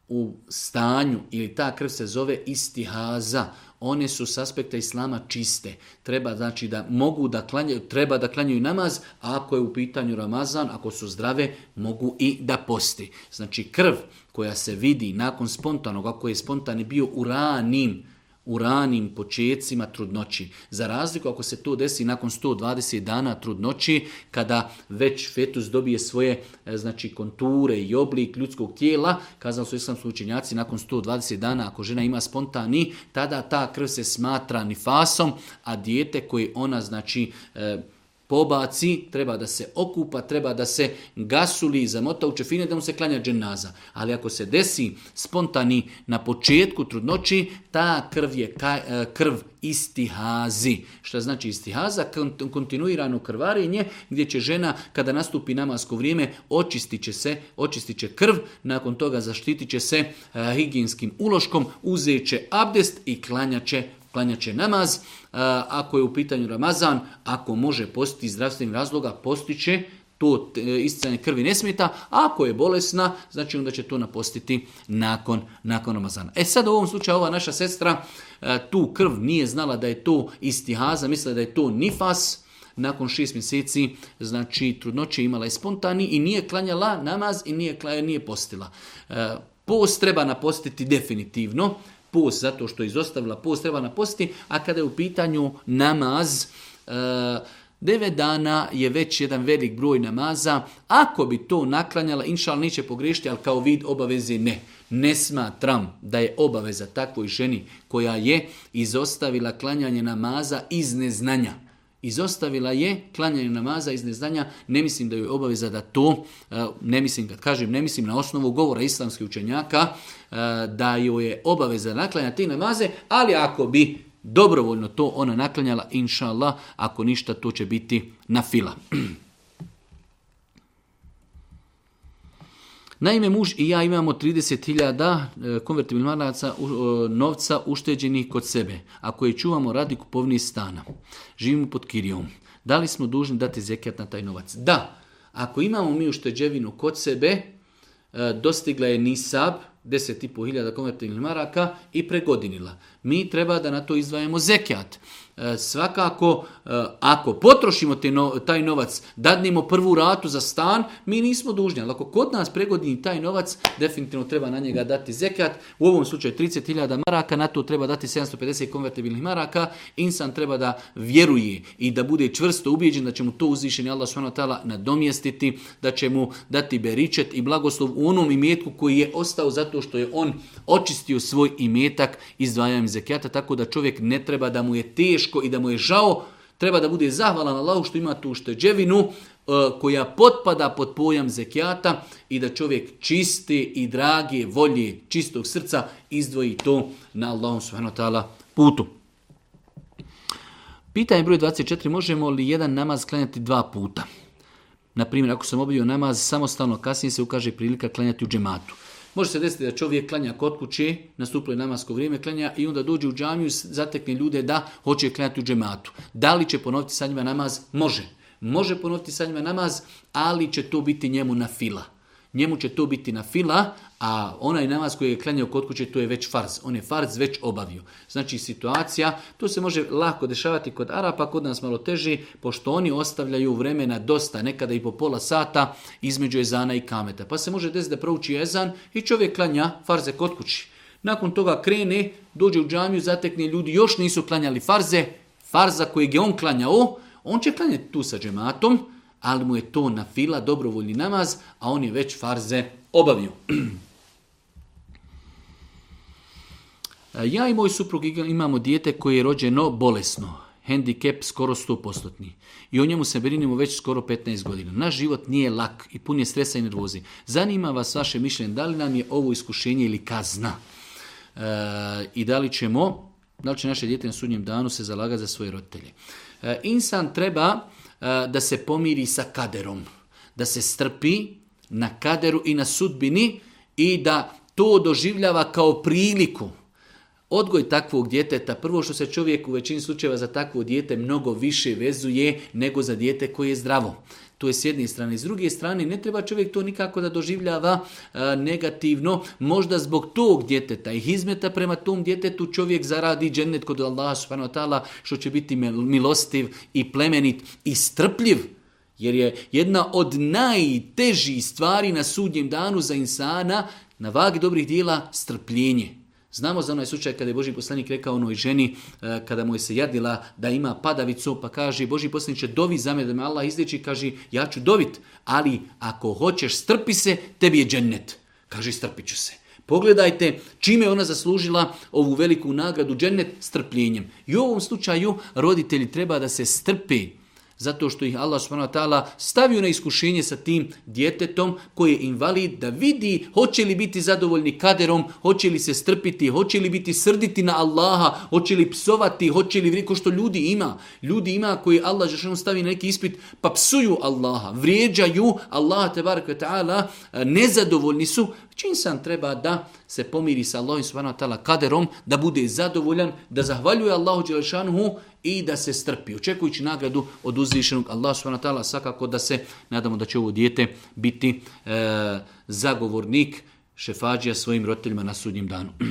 u stanju ili ta krv se zove istihaza one su s aspekta islama čiste. Treba znači da mogu da klanjaju, treba da klanjaju namaz, a ako je u pitanju Ramazan, ako su zdrave, mogu i da posti. Znači krv koja se vidi nakon spontanog, ako je spontani bio u ranim u ranim počecima trudnoći. Za razliku ako se to desi nakon 120 dana trudnoći, kada već fetus dobije svoje e, znači konture i oblik ljudskog tijela, kazali su islamski učenjaci, nakon 120 dana ako žena ima spontani, tada ta krv se smatra nifasom, a dijete koje ona znači e, pobaci, treba da se okupa, treba da se gasuli, zamota u čefine, da mu se klanja dženaza. Ali ako se desi spontani na početku trudnoći, ta krv je e, krv istihazi. Šta znači istihaza? Kontinuirano krvarenje gdje će žena kada nastupi namasko vrijeme očistit će se, očistit će krv, nakon toga zaštitit će se e, higijenskim uloškom, uzeće će abdest i klanjat će klanjat će namaz, ako je u pitanju Ramazan, ako može postiti iz zdravstvenih razloga, postiće, to e, isticanje krvi ne smeta, ako je bolesna, znači onda će to napostiti nakon, nakon Ramazana. E sad u ovom slučaju ova naša sestra e, tu krv nije znala da je to istihaza, mislila da je to nifas, nakon šest mjeseci, znači trudnoće imala je spontani i nije klanjala namaz i nije, nije postila. E, post treba napostiti definitivno, post zato što je izostavila post, treba posti, a kada je u pitanju namaz, e, devet dana je već jedan velik broj namaza. Ako bi to naklanjala, inšal neće pogriješiti, ali kao vid obaveze ne. Ne smatram da je obaveza takvoj ženi koja je izostavila klanjanje namaza iz neznanja izostavila je klanjanje namaza iz neznanja, ne mislim da je obaveza da to, e, ne mislim kad kažem, ne mislim na osnovu govora islamskih učenjaka, e, da joj je obaveza naklanjati namaze, ali ako bi dobrovoljno to ona naklanjala, inša ako ništa, to će biti na fila. Naime, muž i ja imamo 30.000 e, maraca e, novca ušteđenih kod sebe, a koje čuvamo radi kupovnih stana. Živimo pod kirijom. Da li smo dužni dati zekijat na taj novac? Da. Ako imamo mi ušteđevinu kod sebe, e, dostigla je nisab, 10.500 konvertibilnih maraka i pregodinila. Mi treba da na to izdvajamo zekijat. E, svakako e, ako potrošimo te taj novac, dadnimo prvu ratu za stan, mi nismo dužni. Ali ako kod nas pregodini taj novac, definitivno treba na njega dati zekat. U ovom slučaju 30.000 maraka, na to treba dati 750 konvertibilnih maraka. Insan treba da vjeruje i da bude čvrsto ubijeđen da će mu to uzvišenje Allah s.w.t. nadomjestiti, da će mu dati beričet i blagoslov u onom imetku koji je ostao zato što je on očistio svoj imetak izdvajanjem zekata tako da čovjek ne treba da mu je teš teško i da mu je žao, treba da bude zahvalan Allahu što ima tu šteđevinu e, koja potpada pod pojam zekijata i da čovjek čiste i drage volje čistog srca izdvoji to na Allahom subhanahu putu. Pitanje broj 24. Možemo li jedan namaz klanjati dva puta? Na primjer, ako sam obavio namaz samostalno, kasnije se ukaže prilika klenjati u džematu. Može se desiti da čovjek klanja kod kuće, nastupilo namasko vrijeme, klanja i onda dođe u džamiju i zatekne ljude da hoće klanjati u džematu. Da li će ponoviti sa njima namaz? Može. Može ponoviti sa njima namaz, ali će to biti njemu na fila njemu će to biti na fila, a onaj namaz koji je klanjao kod kuće, to je već farz. On je farz već obavio. Znači situacija, to se može lako dešavati kod Arapa, kod nas malo teži, pošto oni ostavljaju vremena dosta, nekada i po pola sata, između ezana i kameta. Pa se može desiti da prouči ezan i čovjek klanja farze kod kući. Nakon toga krene, dođe u džamiju, zatekne ljudi, još nisu klanjali farze, farza kojeg je on klanjao, on će klanjati tu sa džematom, ali mu je to na fila dobrovoljni namaz, a on je već farze obavio. ja i moj suprug imamo dijete koje je rođeno bolesno, Handicap skoro 100%. I o njemu se brinimo već skoro 15 godina. Naš život nije lak i pun je stresa i nervozi. Zanima vas vaše mišljenje, da li nam je ovo iskušenje ili kazna? E, I da li ćemo, da li će naše dijete na sudnjem danu se zalaga za svoje roditelje? E, insan treba Eh, da se pomiri sa kaderom, da se strpi na kaderu i na sudbini i da to doživljava kao priliku. Odgoj takvog djeteta, prvo što se čovjek u većini slučajeva za takvo dijete mnogo više vezuje nego za dijete koje je zdravo. To je s jedne strane. S druge strane, ne treba čovjek to nikako da doživljava negativno. Možda zbog tog djeteta i hizmeta prema tom djetetu čovjek zaradi džennet kod Allaha subhanahu što će biti milostiv i plemenit i strpljiv. Jer je jedna od najtežih stvari na sudnjem danu za insana na vagi dobrih dijela strpljenje. Znamo za onaj slučaj kada je Boži poslanik rekao onoj ženi, e, kada mu je se jadila da ima padavicu, pa kaže Boži će dovi za me da me Allah izliči, kaže ja ću dovit, ali ako hoćeš strpi se, tebi je džennet. Kaže strpit ću se. Pogledajte čime je ona zaslužila ovu veliku nagradu džennet strpljenjem. I u ovom slučaju roditelji treba da se strpi zato što ih Allah subhanahu stavio na iskušenje sa tim djetetom koji je invalid da vidi hoće li biti zadovoljni kaderom, hoće li se strpiti, hoće li biti srditi na Allaha, hoće li psovati, hoće li ko što ljudi ima. Ljudi ima koji Allah Žešanu stavi neki ispit pa psuju Allaha, vrijeđaju Allaha ta'ala, nezadovoljni su. Čim sam treba da se pomiri sa Allahom subhanahu wa kaderom, da bude zadovoljan, da zahvaljuje Allahu Đelešanuhu i da se strpi, očekujući nagradu od uzvišenog Allaha subhanahu wa svakako da se, nadamo da će ovo dijete biti e, zagovornik šefađija svojim roditeljima na sudnjem danu.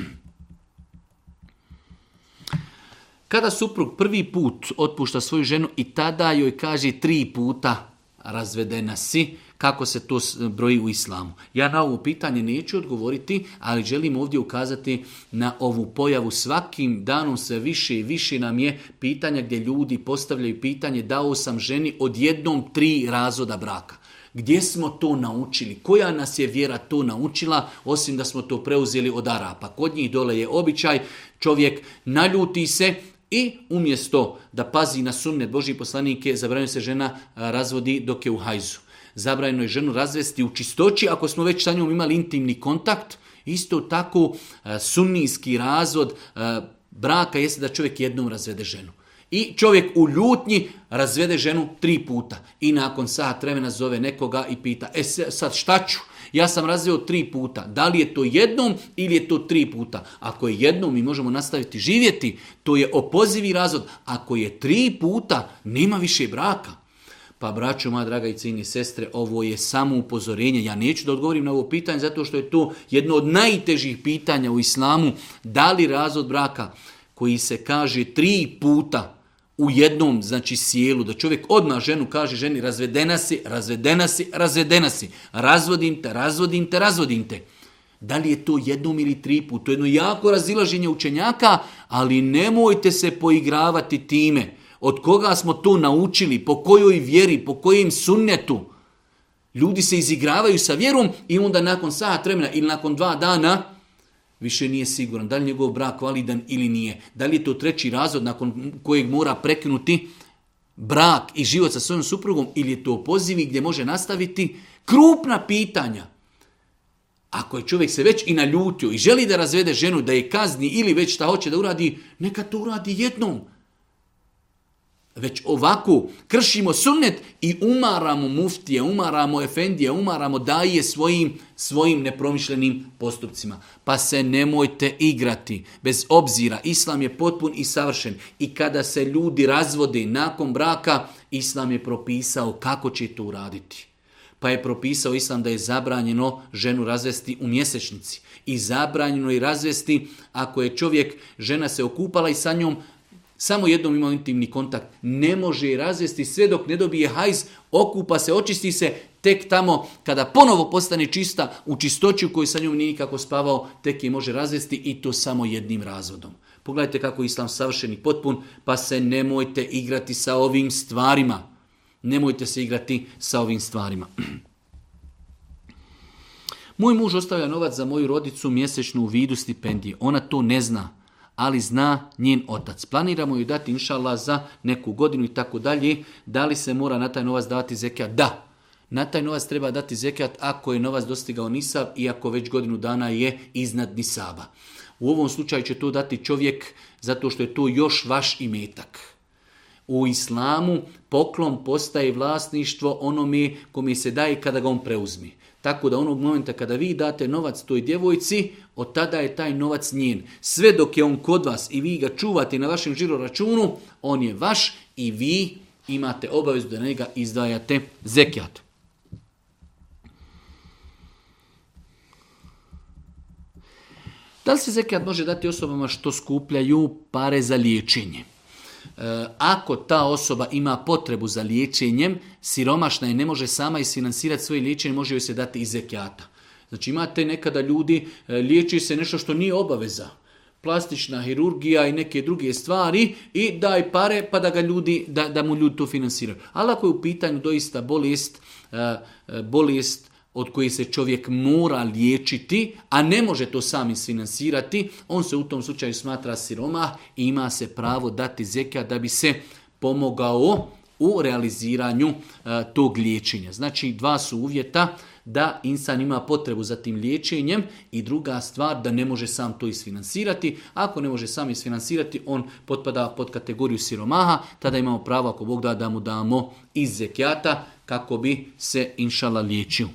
Kada suprug prvi put otpušta svoju ženu i tada joj kaže tri puta razvedena si, kako se to broji u islamu. Ja na ovo pitanje neću odgovoriti, ali želim ovdje ukazati na ovu pojavu. Svakim danom sve više i više nam je pitanja gdje ljudi postavljaju pitanje dao sam ženi od jednom tri razoda braka. Gdje smo to naučili? Koja nas je vjera to naučila, osim da smo to preuzeli od Arapa? Kod njih dole je običaj, čovjek naljuti se i umjesto da pazi na sumne Božji poslanike, zabranju se žena razvodi dok je u hajzu. Zabrajeno je ženu razvesti u čistoći ako smo već sa njom imali intimni kontakt. Isto tako e, sunnijski razvod e, braka jeste da čovjek jednom razvede ženu. I čovjek u ljutnji razvede ženu tri puta. I nakon sat vremena zove nekoga i pita, e sad šta ću? Ja sam razveo tri puta. Da li je to jednom ili je to tri puta? Ako je jednom mi možemo nastaviti živjeti, to je opozivi razvod. Ako je tri puta, nema više braka. Pa braćo moja draga i sestre, ovo je samo upozorenje. Ja neću da odgovorim na ovo pitanje zato što je to jedno od najtežih pitanja u islamu. Da li razvod braka koji se kaže tri puta u jednom znači sjelu, da čovjek odmah ženu kaže ženi razvedena si, razvedena si, razvedena si, razvodim te, razvodim te, razvodim te. Da li je to jednom ili tri puta? To je jedno jako razilaženje učenjaka, ali nemojte se poigravati time. Od koga smo to naučili? Po kojoj vjeri? Po kojim sunnetu? Ljudi se izigravaju sa vjerom i onda nakon sada vremena ili nakon dva dana više nije siguran. Da li njegov brak validan ili nije? Da li je to treći razvod nakon kojeg mora prekinuti brak i život sa svojom suprugom ili je to pozivi gdje može nastaviti krupna pitanja. Ako je čovjek se već i naljutio i želi da razvede ženu, da je kazni ili već šta hoće da uradi, neka to uradi jednom već ovako kršimo sunnet i umaramo muftije, umaramo efendije, umaramo daje svojim, svojim nepromišljenim postupcima. Pa se nemojte igrati. Bez obzira, islam je potpun i savršen. I kada se ljudi razvode nakon braka, islam je propisao kako će to uraditi. Pa je propisao islam da je zabranjeno ženu razvesti u mjesečnici. I zabranjeno je razvesti ako je čovjek, žena se okupala i sa njom samo jednom imao intimni kontakt, ne može razvesti sve dok ne dobije hajz, okupa se, očisti se, tek tamo kada ponovo postane čista, u čistoću koju sa njom nije nikako spavao, tek je može razvesti i to samo jednim razvodom. Pogledajte kako je islam savršen i potpun, pa se nemojte igrati sa ovim stvarima. Nemojte se igrati sa ovim stvarima. Moj muž ostavlja novac za moju rodicu mjesečno u vidu stipendije. Ona to ne zna ali zna njen otac. Planiramo ju dati, inšala, za neku godinu i tako dalje. Da li se mora na taj novac davati zekijat? Da. Na taj novac treba dati zekijat ako je novac dostigao nisab i ako već godinu dana je iznad nisaba. U ovom slučaju će to dati čovjek zato što je to još vaš imetak. U islamu poklon postaje vlasništvo onome kome se daje kada ga on preuzmi. Tako da onog momenta kada vi date novac toj djevojci, od tada je taj novac njen. Sve dok je on kod vas i vi ga čuvate na vašem žiroračunu, on je vaš i vi imate obavezu da njega izdajate zekijat. Da li se zekijat može dati osobama što skupljaju pare za liječenje? E, ako ta osoba ima potrebu za liječenjem, siromašna je, ne može sama isfinansirati svoje liječenje, može joj se dati iz zekijata. Znači imate nekada ljudi, e, liječi se nešto što nije obaveza. Plastična hirurgija i neke druge stvari i daj pare pa da, ga ljudi, da, da mu ljudi to finansiraju. Ali ako je u pitanju doista bolest, e, bolest od koje se čovjek mora liječiti, a ne može to sam isfinansirati, on se u tom slučaju smatra siromah i ima se pravo dati zeka da bi se pomogao u realiziranju e, tog liječenja. Znači dva su uvjeta da insan ima potrebu za tim liječenjem i druga stvar da ne može sam to isfinansirati. Ako ne može sam isfinansirati, on potpada pod kategoriju siromaha, tada imamo pravo ako Bog da da mu damo iz zekijata kako bi se inšala liječio.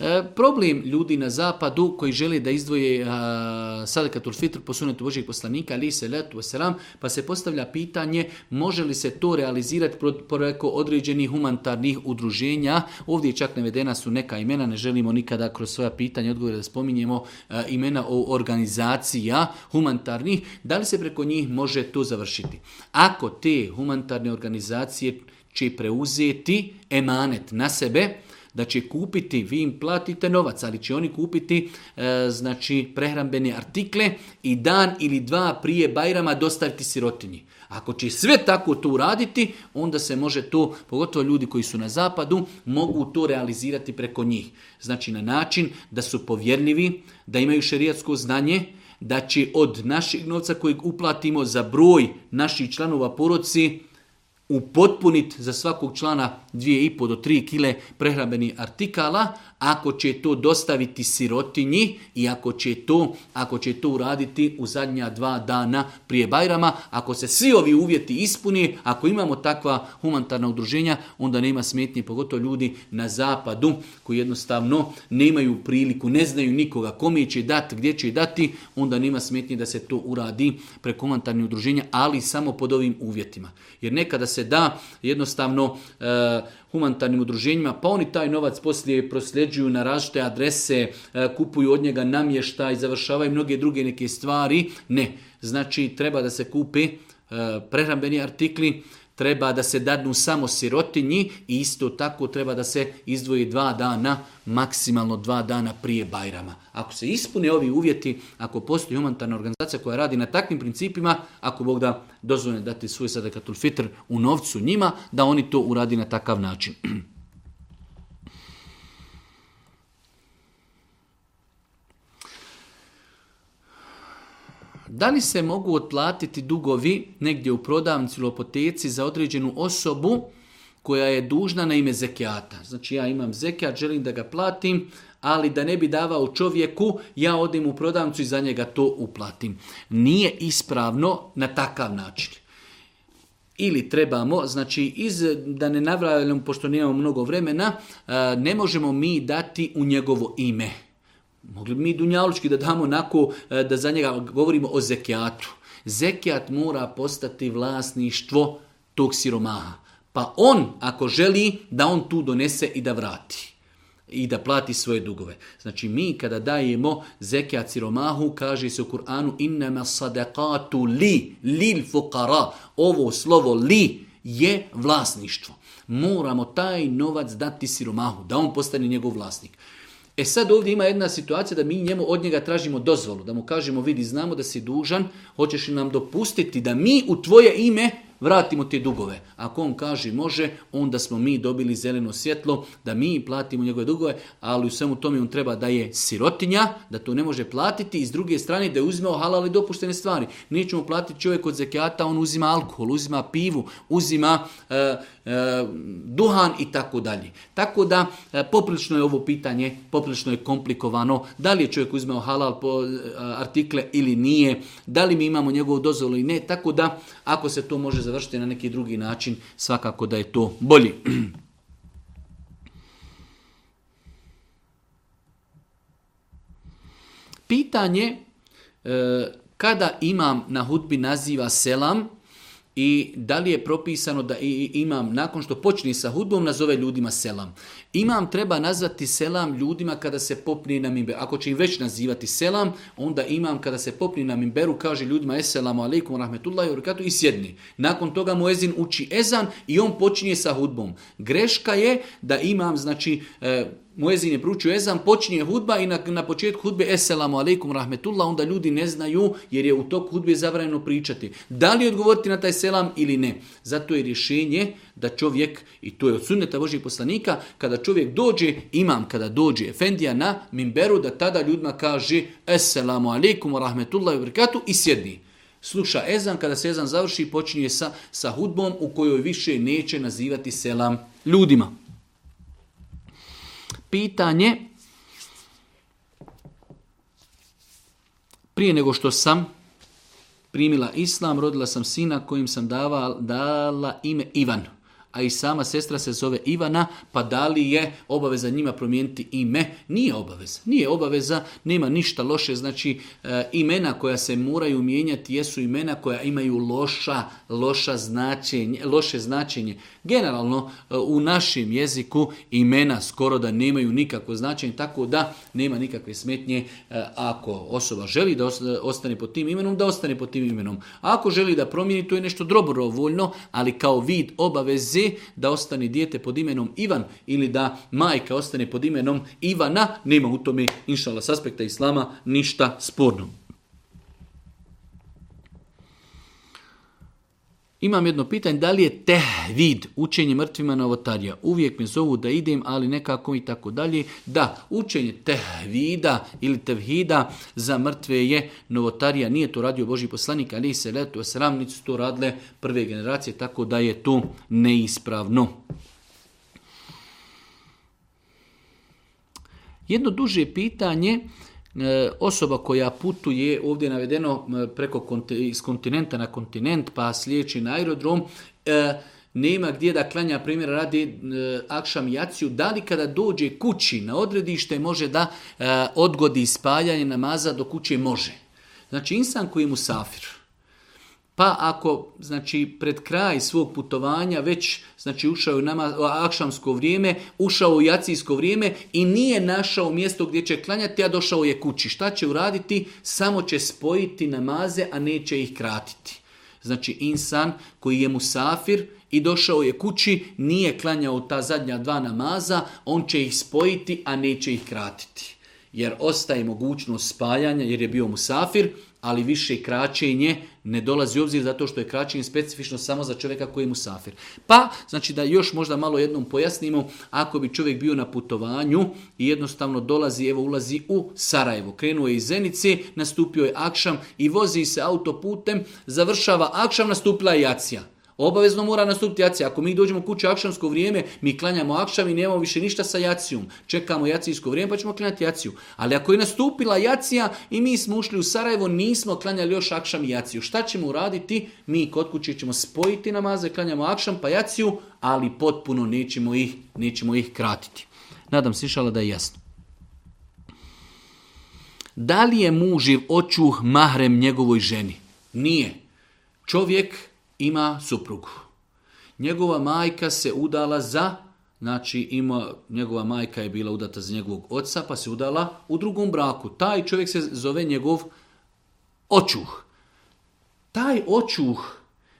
E, problem ljudi na zapadu koji žele da izdvoje sadakatul fitr po sunetu Božeg poslanika ali se letu pa se postavlja pitanje može li se to realizirati preko određenih humanitarnih udruženja. Ovdje čak navedena su neka imena, ne želimo nikada kroz svoja pitanja odgovore da spominjemo e, imena o organizacija humanitarnih, da li se preko njih može to završiti. Ako te humanitarne organizacije će preuzeti emanet na sebe, da će kupiti, vi im platite novac, ali će oni kupiti e, znači prehrambene artikle i dan ili dva prije Bajrama dostaviti sirotinji. Ako će sve tako to uraditi, onda se može to, pogotovo ljudi koji su na zapadu, mogu to realizirati preko njih. Znači na način da su povjernivi, da imaju šerijatsko znanje, da će od našeg novca kojeg uplatimo za broj naših članova porodci, upotpuniti za svakog člana i pol do tri kile prehrambenih artikala, ako će to dostaviti sirotinji i ako će to, ako će to uraditi u zadnja dva dana prije Bajrama, ako se svi ovi uvjeti ispuni, ako imamo takva humanitarna udruženja, onda nema smetnje, pogotovo ljudi na zapadu koji jednostavno nemaju priliku, ne znaju nikoga kome će dati, gdje će dati, onda nema smetnje da se to uradi preko humanitarnih udruženja, ali samo pod ovim uvjetima. Jer nekada se da jednostavno e, humanitarnim udruženjima, pa oni taj novac poslije prosljeđuju na različite adrese, e, kupuju od njega namještaj, završavaju mnoge druge neke stvari. Ne, znači treba da se kupi e, prehrambeni artikli, treba da se dadnu samo sirotinji i isto tako treba da se izdvoji dva dana, maksimalno dva dana prije Bajrama. Ako se ispune ovi uvjeti, ako postoji humanitarna organizacija koja radi na takvim principima, ako Bog da dozvone dati svoj sadakatul fitr u novcu njima, da oni to uradi na takav način. Da li se mogu otplatiti dugovi negdje u prodavnici ili opoteci za određenu osobu koja je dužna na ime zekijata? Znači ja imam zekijat, želim da ga platim, ali da ne bi davao čovjeku, ja odim u prodavnicu i za njega to uplatim. Nije ispravno na takav način. Ili trebamo, znači iz, da ne navravljamo, pošto nemamo mnogo vremena, ne možemo mi dati u njegovo ime Mogli bi mi dunjalučki da damo onako e, da za njega govorimo o zekijatu. Zekijat mora postati vlasništvo tog siromaha. Pa on, ako želi, da on tu donese i da vrati i da plati svoje dugove. Znači mi kada dajemo zekijat siromahu, kaže se u Kur'anu innama sadakatu li, lil Ovo slovo li je vlasništvo. Moramo taj novac dati siromahu, da on postane njegov vlasnik. E sad ovdje ima jedna situacija da mi njemu od njega tražimo dozvolu, da mu kažemo vidi znamo da si dužan, hoćeš li nam dopustiti da mi u tvoje ime vratimo te dugove. Ako on kaže može, onda smo mi dobili zeleno svjetlo da mi platimo njegove dugove, ali u svemu tome on treba da je sirotinja, da to ne može platiti i s druge strane da je uzimao halal i dopuštene stvari. Nećemo platiti čovjek od zekijata, on uzima alkohol, uzima pivu, uzima e, E, duhan i tako dalje. Tako da e, poprilično je ovo pitanje, poprilično je komplikovano, da li je čovjek uzmeo halal po e, artikle ili nije, da li mi imamo njegovu dozvolu ili ne, tako da ako se to može završiti na neki drugi način, svakako da je to bolji. Pitanje kada imam na hutbi naziva selam, i da li je propisano da imam, nakon što počne sa hudbom, nazove ljudima selam. Imam treba nazvati selam ljudima kada se popni na mimberu. Ako će im već nazivati selam, onda imam kada se popni na mimberu, kaže ljudima eselamu alaikum, rahmetullahi wabarakatuh i sjedni. Nakon toga mu ezin uči ezan i on počinje sa hudbom. Greška je da imam, znači, e, Muezin je pručio ezan, počinje hudba i na, na početku hudbe eselamu alaikum rahmetullah, onda ljudi ne znaju jer je u toku hudbe zabranjeno pričati. Da li odgovoriti na taj selam ili ne? Zato je rješenje da čovjek, i to je od sunneta Božih poslanika, kada čovjek dođe, imam kada dođe Efendija na mimberu, da tada ljudima kaže eselamu alaikum rahmetullah i vrkatu i sjedni sluša ezan, kada se ezan završi počinje sa, sa hudbom u kojoj više neće nazivati selam ljudima pitanje prije nego što sam primila islam, rodila sam sina kojim sam dava, dala ime Ivan. A i sama sestra se zove Ivana, pa da li je obaveza njima promijeniti ime? Nije obaveza. Nije obaveza, nema ništa loše. Znači, e, imena koja se moraju mijenjati jesu imena koja imaju loša, loša značenje, loše značenje. Generalno e, u našem jeziku imena skoro da nemaju nikakvo značenje, tako da nema nikakve smetnje e, ako osoba želi da ostane pod tim imenom, da ostane pod tim imenom. ako želi da promijeni, to je nešto dobrovoljno, ali kao vid obaveze da ostane dijete pod imenom Ivan ili da majka ostane pod imenom Ivana, nema u tome, inšala, s aspekta islama ništa sporno. Imam jedno pitanje, da li je vid učenje mrtvima novotarija? Uvijek me zovu da idem, ali nekako i tako dalje. Da, učenje tehvida ili tevhida za mrtve je novotarija. Nije to radio Boži poslanik, ali se letu sramnicu to radile prve generacije, tako da je to neispravno. Jedno duže pitanje, E, osoba koja putuje ovdje je navedeno preko iz kontinenta na kontinent pa sljedeći na aerodrom e, nema gdje da klanja primjer radi e, akšam jaciju, da li kada dođe kući na odredište može da odgodi spajanje namaza do kuće može. Znači insan koji je musafir, pa ako znači pred kraj svog putovanja već znači ušao u nama akšamsko vrijeme, ušao u jacijsko vrijeme i nije našao mjesto gdje će klanjati, a došao je kući. Šta će uraditi? Samo će spojiti namaze, a neće ih kratiti. Znači insan koji je musafir i došao je kući, nije klanjao ta zadnja dva namaza, on će ih spojiti, a neće ih kratiti. Jer ostaje mogućnost spajanja jer je bio musafir, ali više kraćenje ne dolazi u obzir zato što je kraćenje specifično samo za čovjeka koji je musafir. Pa, znači da još možda malo jednom pojasnimo, ako bi čovjek bio na putovanju i jednostavno dolazi, evo ulazi u Sarajevo, krenuo je iz Zenice, nastupio je Akšam i vozi se autoputem, završava Akšam, nastupila je Jacija. Obavezno mora nastupiti jacija. Ako mi dođemo kući akšamsko vrijeme, mi klanjamo akšam i nemamo više ništa sa jacijom. Čekamo jacijsko vrijeme pa ćemo klanjati jaciju. Ali ako je nastupila jacija i mi smo ušli u Sarajevo, nismo klanjali još akšam i jaciju. Šta ćemo uraditi? Mi kod kuće ćemo spojiti namaze, klanjamo akšam pa jaciju, ali potpuno nećemo ih, nećemo ih kratiti. Nadam se išala da je jasno. Da li je muživ očuh mahrem njegovoj ženi? Nije. Čovjek ima suprugu. Njegova majka se udala za, znači ima, njegova majka je bila udata za njegovog oca, pa se udala u drugom braku. Taj čovjek se zove njegov očuh. Taj očuh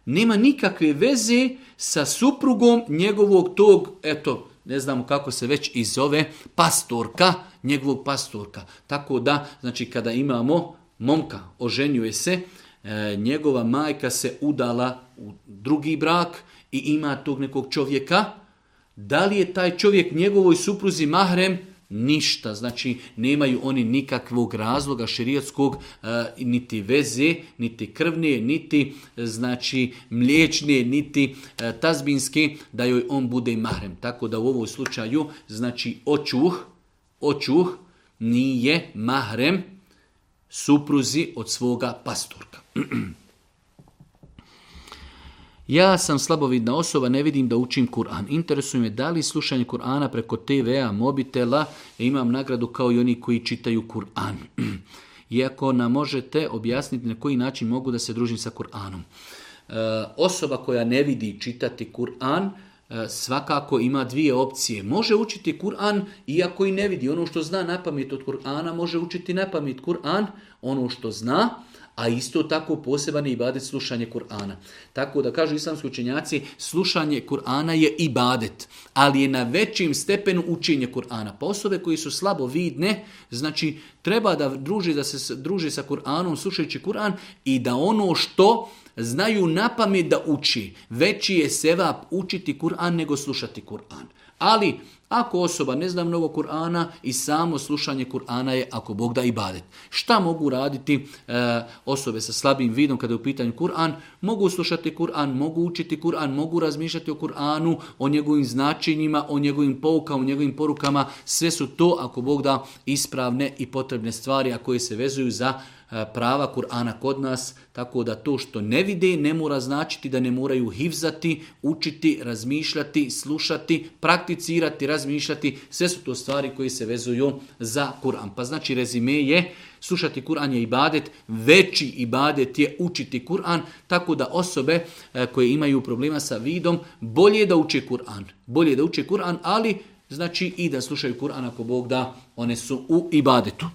nema nikakve veze sa suprugom njegovog tog, eto, ne znamo kako se već i zove, pastorka, njegovog pastorka. Tako da, znači, kada imamo momka, oženjuje se, E, njegova majka se udala u drugi brak i ima tog nekog čovjeka, da li je taj čovjek njegovoj supruzi mahrem? Ništa, znači nemaju oni nikakvog razloga širijatskog e, niti veze, niti krvne, niti znači mliječne, niti e, tazbinske, da joj on bude mahrem. Tako da u ovom slučaju, znači očuh, očuh nije mahrem, supruzi od svoga pastorka. Ja sam slabovidna osoba, ne vidim da učim Kur'an. Interesuje me da li slušanje Kur'ana preko TV-a, mobitela, e, imam nagradu kao i oni koji čitaju Kur'an. Iako nam možete objasniti na koji način mogu da se družim sa Kur'anom. E, osoba koja ne vidi čitati Kur'an, E, svakako ima dvije opcije. Može učiti Kur'an iako i ne vidi. Ono što zna na pamet od Kur'ana može učiti na Kur'an, ono što zna, a isto tako poseban je ibadet slušanje Kur'ana. Tako da kažu islamski učenjaci, slušanje Kur'ana je ibadet, ali je na većim stepenu učenje Kur'ana. Pa osobe koji su slabo vidne, znači treba da druži, da se druži sa Kur'anom, slušajući Kur'an i da ono što znaju na pamet da uči. Veći je sevap učiti Kur'an nego slušati Kur'an. Ali ako osoba ne zna mnogo Kur'ana i samo slušanje Kur'ana je ako Bog da ibadet. Šta mogu raditi e, osobe sa slabim vidom kada je u pitanju Kur'an? Mogu slušati Kur'an, mogu učiti Kur'an, mogu razmišljati o Kur'anu, o njegovim značenjima, o njegovim poukama, o njegovim porukama. Sve su to ako Bog da ispravne i potrebne stvari a koje se vezuju za E, prava Kur'ana kod nas, tako da to što ne vide ne mora značiti da ne moraju hivzati, učiti, razmišljati, slušati, prakticirati, razmišljati. Sve su to stvari koje se vezuju za Kur'an. Pa znači rezime je slušati Kur'an je ibadet, veći ibadet je učiti Kur'an, tako da osobe e, koje imaju problema sa vidom, bolje je da uče Kur'an. Bolje je da uče Kur'an, ali znači i da slušaju Kur'an ako Bog da, one su u ibadetu.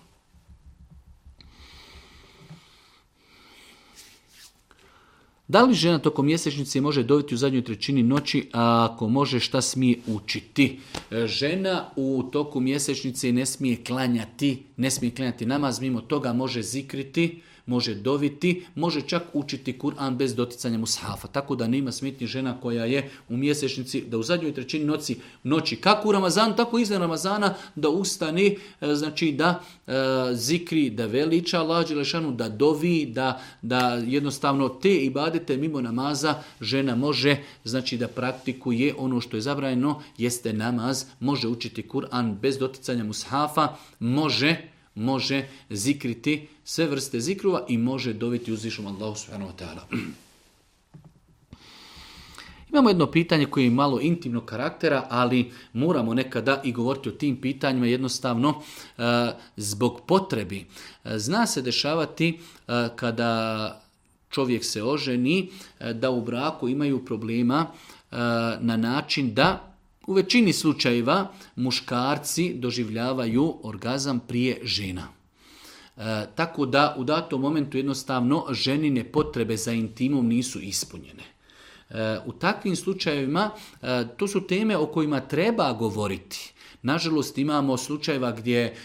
Da li žena tokom mjesečnice može dobiti u zadnjoj trećini noći, a ako može šta smije učiti? E, žena u toku mjesečnice ne smije klanjati, ne smije klanjati namaz, mimo toga može zikriti, može doviti, može čak učiti Kur'an bez doticanja mushafa. Tako da nema smetnje žena koja je u mjesečnici, da u zadnjoj trećini noći, noći kako u Ramazanu, tako i iznad Ramazana, da ustani, e, znači da e, zikri, da veliča lađe lešanu, da dovi, da, da jednostavno te ibadete mimo namaza žena može, znači da praktikuje ono što je zabranjeno, jeste namaz, može učiti Kur'an bez doticanja mushafa, može, može zikriti sve vrste zikruva i može dobiti uzvišom Allahu subhanahu wa Imamo jedno pitanje koje je malo intimnog karaktera, ali moramo nekada i govoriti o tim pitanjima jednostavno e, zbog potrebi. E, zna se dešavati e, kada čovjek se oženi, da u braku imaju problema na način da u većini slučajeva muškarci doživljavaju orgazam prije žena. E, tako da u datom momentu jednostavno ženine potrebe za intimom nisu ispunjene. E, u takvim slučajevima e, to su teme o kojima treba govoriti. Nažalost imamo slučajeva gdje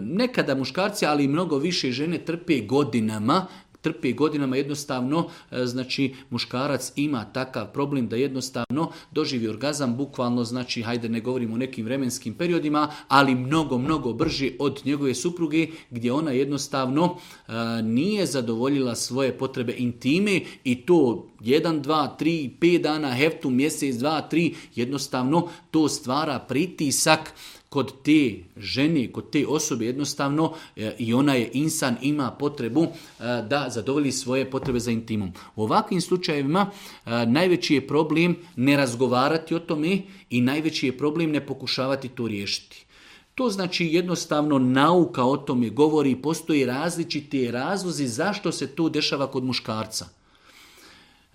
nekada muškarci, ali i mnogo više žene trpe godinama trpi godinama jednostavno, e, znači muškarac ima takav problem da jednostavno doživi orgazam, bukvalno znači, hajde ne govorimo o nekim vremenskim periodima, ali mnogo, mnogo brži od njegove supruge gdje ona jednostavno e, nije zadovoljila svoje potrebe intime i to jedan, dva, tri, pet dana, heftu, mjesec, dva, tri, jednostavno to stvara pritisak kod te žene, kod te osobe jednostavno e, i ona je insan, ima potrebu e, da zadovolji svoje potrebe za intimom. U ovakvim slučajevima e, najveći je problem ne razgovarati o tome i najveći je problem ne pokušavati to riješiti. To znači jednostavno nauka o tome govori i postoji različiti razlozi zašto se to dešava kod muškarca.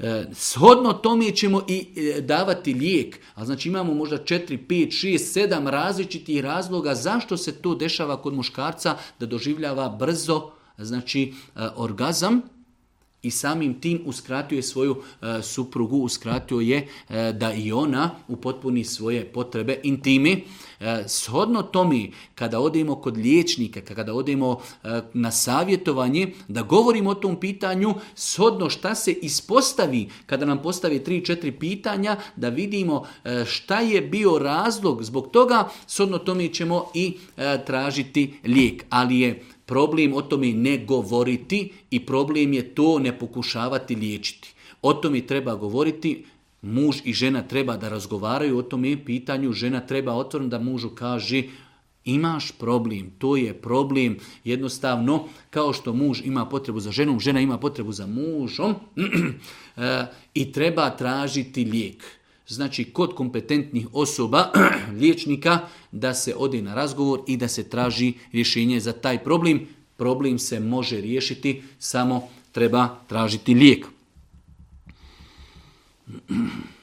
E, shodno tome ćemo i e, davati lijek, a znači imamo možda 4, 5, 6, 7 različitih razloga zašto se to dešava kod muškarca da doživljava brzo znači e, orgazam i samim tim uskratio je svoju e, suprugu, uskratio je e, da i ona upotpuni svoje potrebe intimi. E, shodno tome, kada odemo kod liječnika, kada odemo e, na savjetovanje, da govorimo o tom pitanju, shodno šta se ispostavi kada nam postavi 3-4 pitanja, da vidimo šta je bio razlog zbog toga, shodno tome ćemo i tražiti lijek. Ali je Problem o tome ne govoriti i problem je to ne pokušavati liječiti. O tome treba govoriti, muž i žena treba da razgovaraju o tome pitanju, žena treba otvorno da mužu kaže imaš problem, to je problem jednostavno kao što muž ima potrebu za ženom, žena ima potrebu za mužom e, i treba tražiti lijek znači kod kompetentnih osoba, liječnika, da se ode na razgovor i da se traži rješenje za taj problem. Problem se može riješiti, samo treba tražiti lijek.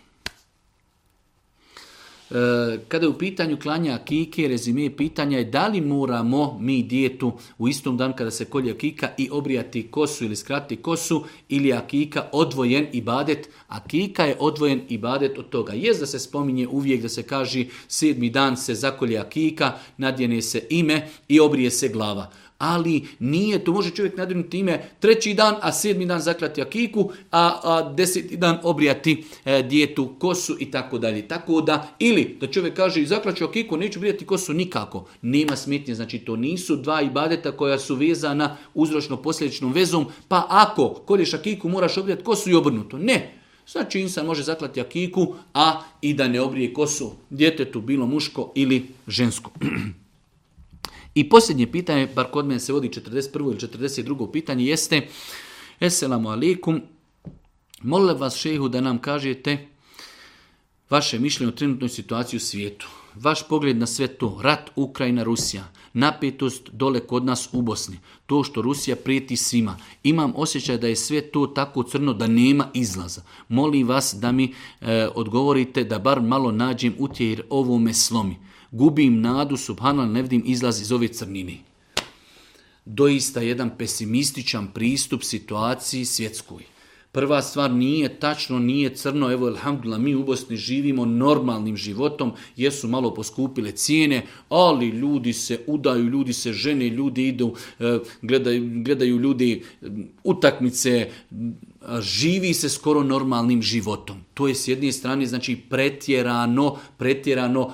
E, kada je u pitanju klanja kike, rezime pitanja je da li moramo mi dijetu u istom dan kada se kolje kika i obrijati kosu ili skratiti kosu ili akika odvojen i badet. Akika je odvojen i badet od toga. jez da se spominje uvijek da se kaže sedmi dan se zakolje akika, nadjene se ime i obrije se glava ali nije, to može čovjek nadrinuti ime treći dan, a sedmi dan zaklati akiku, a, a deseti dan obrijati e, dijetu, kosu i tako dalje. Tako da, ili da čovjek kaže zaklaću akiku, neću obrijati kosu nikako. Nema smetnje, znači to nisu dva ibadeta koja su vezana uzročno-posljedičnom vezom, pa ako koriješ akiku moraš obrijati kosu i obrnuto. Ne, Znači, insan može zaklati akiku, a i da ne obrije kosu djetetu, bilo muško ili žensko. I posljednje pitanje, bar kod mene se vodi 41. ili 42. pitanje, jeste Esselamu alaikum, molim vas šehu da nam kažete vaše mišljenje o trenutnoj situaciji u svijetu. Vaš pogled na sve to, rat Ukrajina, Rusija, napetost dole kod nas u Bosni, to što Rusija prijeti svima. Imam osjećaj da je sve to tako crno da nema izlaza. Molim vas da mi e, odgovorite da bar malo nađem utjer ovome slomi gubim nadu, subhanal ne vidim izlazi iz ove crnini. Doista jedan pesimističan pristup situaciji svjetskoj. Prva stvar nije tačno, nije crno, evo alhamdulillah, mi u Bosni živimo normalnim životom, jesu malo poskupile cijene, ali ljudi se udaju, ljudi se žene, ljudi idu, e, gledaju, gledaju ljudi utakmice, živi se skoro normalnim životom. To je s jedne strane znači pretjerano, pretjerano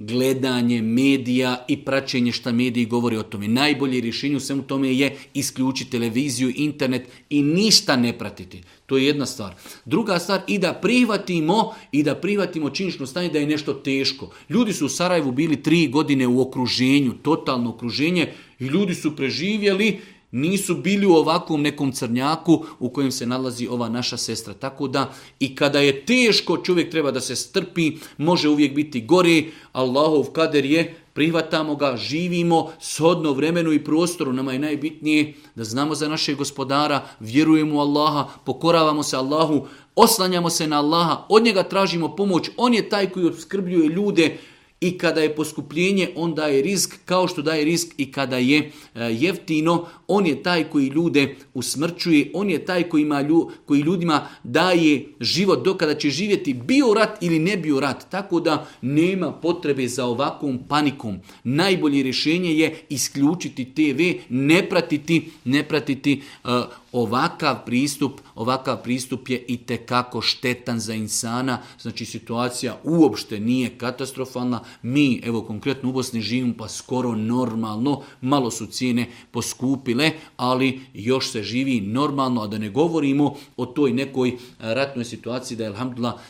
gledanje medija i praćenje šta mediji govori o tome. Najbolje rješenje u svemu tome je isključiti televiziju, internet i ništa ne pratiti. To je jedna stvar. Druga stvar i da prihvatimo i da prihvatimo činično stanje da je nešto teško. Ljudi su u Sarajevu bili tri godine u okruženju, totalno okruženje i ljudi su preživjeli nisu bili u ovakvom nekom crnjaku u kojem se nalazi ova naša sestra. Tako da i kada je teško, čovjek treba da se strpi, može uvijek biti gori, Allahov kader je, prihvatamo ga, živimo shodno vremenu i prostoru. Nama je najbitnije da znamo za našeg gospodara, vjerujemo u Allaha, pokoravamo se Allahu, oslanjamo se na Allaha, od njega tražimo pomoć, on je taj koji obskrbljuje ljude, i kada je poskupljenje, on daje risk kao što daje risk i kada je e, jeftino. On je taj koji ljude usmrćuje, on je taj koji, ima koji ljudima daje život do kada će živjeti bio rat ili ne bio rat. Tako da nema potrebe za ovakvom panikom. Najbolje rješenje je isključiti TV, ne pratiti, ne pratiti e, ovakav pristup, ovakav pristup je i tekako štetan za insana, znači situacija uopšte nije katastrofalna, mi evo konkretno u Bosni živimo pa skoro normalno, malo su cijene poskupile, ali još se živi normalno, a da ne govorimo o toj nekoj e, ratnoj situaciji da je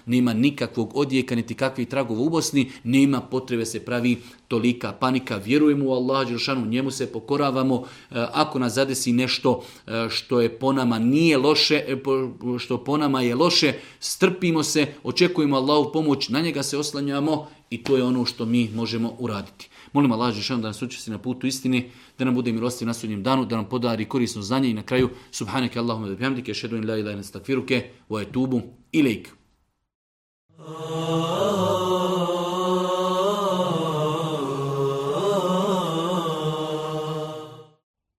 nema nikakvog odjeka niti kakvih tragova u Bosni, nema potrebe se pravi tolika panika, vjerujemo u Allaha Đelšanu, njemu se pokoravamo, e, ako nas zadesi nešto e, što je po nama nije loše, e, što po nama je loše, strpimo se, očekujemo Allahu pomoć, na njega se oslanjamo i to je ono što mi možemo uraditi. Molim Allaha Žešanu da nas učesti na putu istini da nam bude milosti na sudnjem danu, da nam podari korisno znanje i na kraju subhaneke Allahumma da bihamdike, šedu in la ilaha illa stakfiruke, wa etubu ilaik. Ah.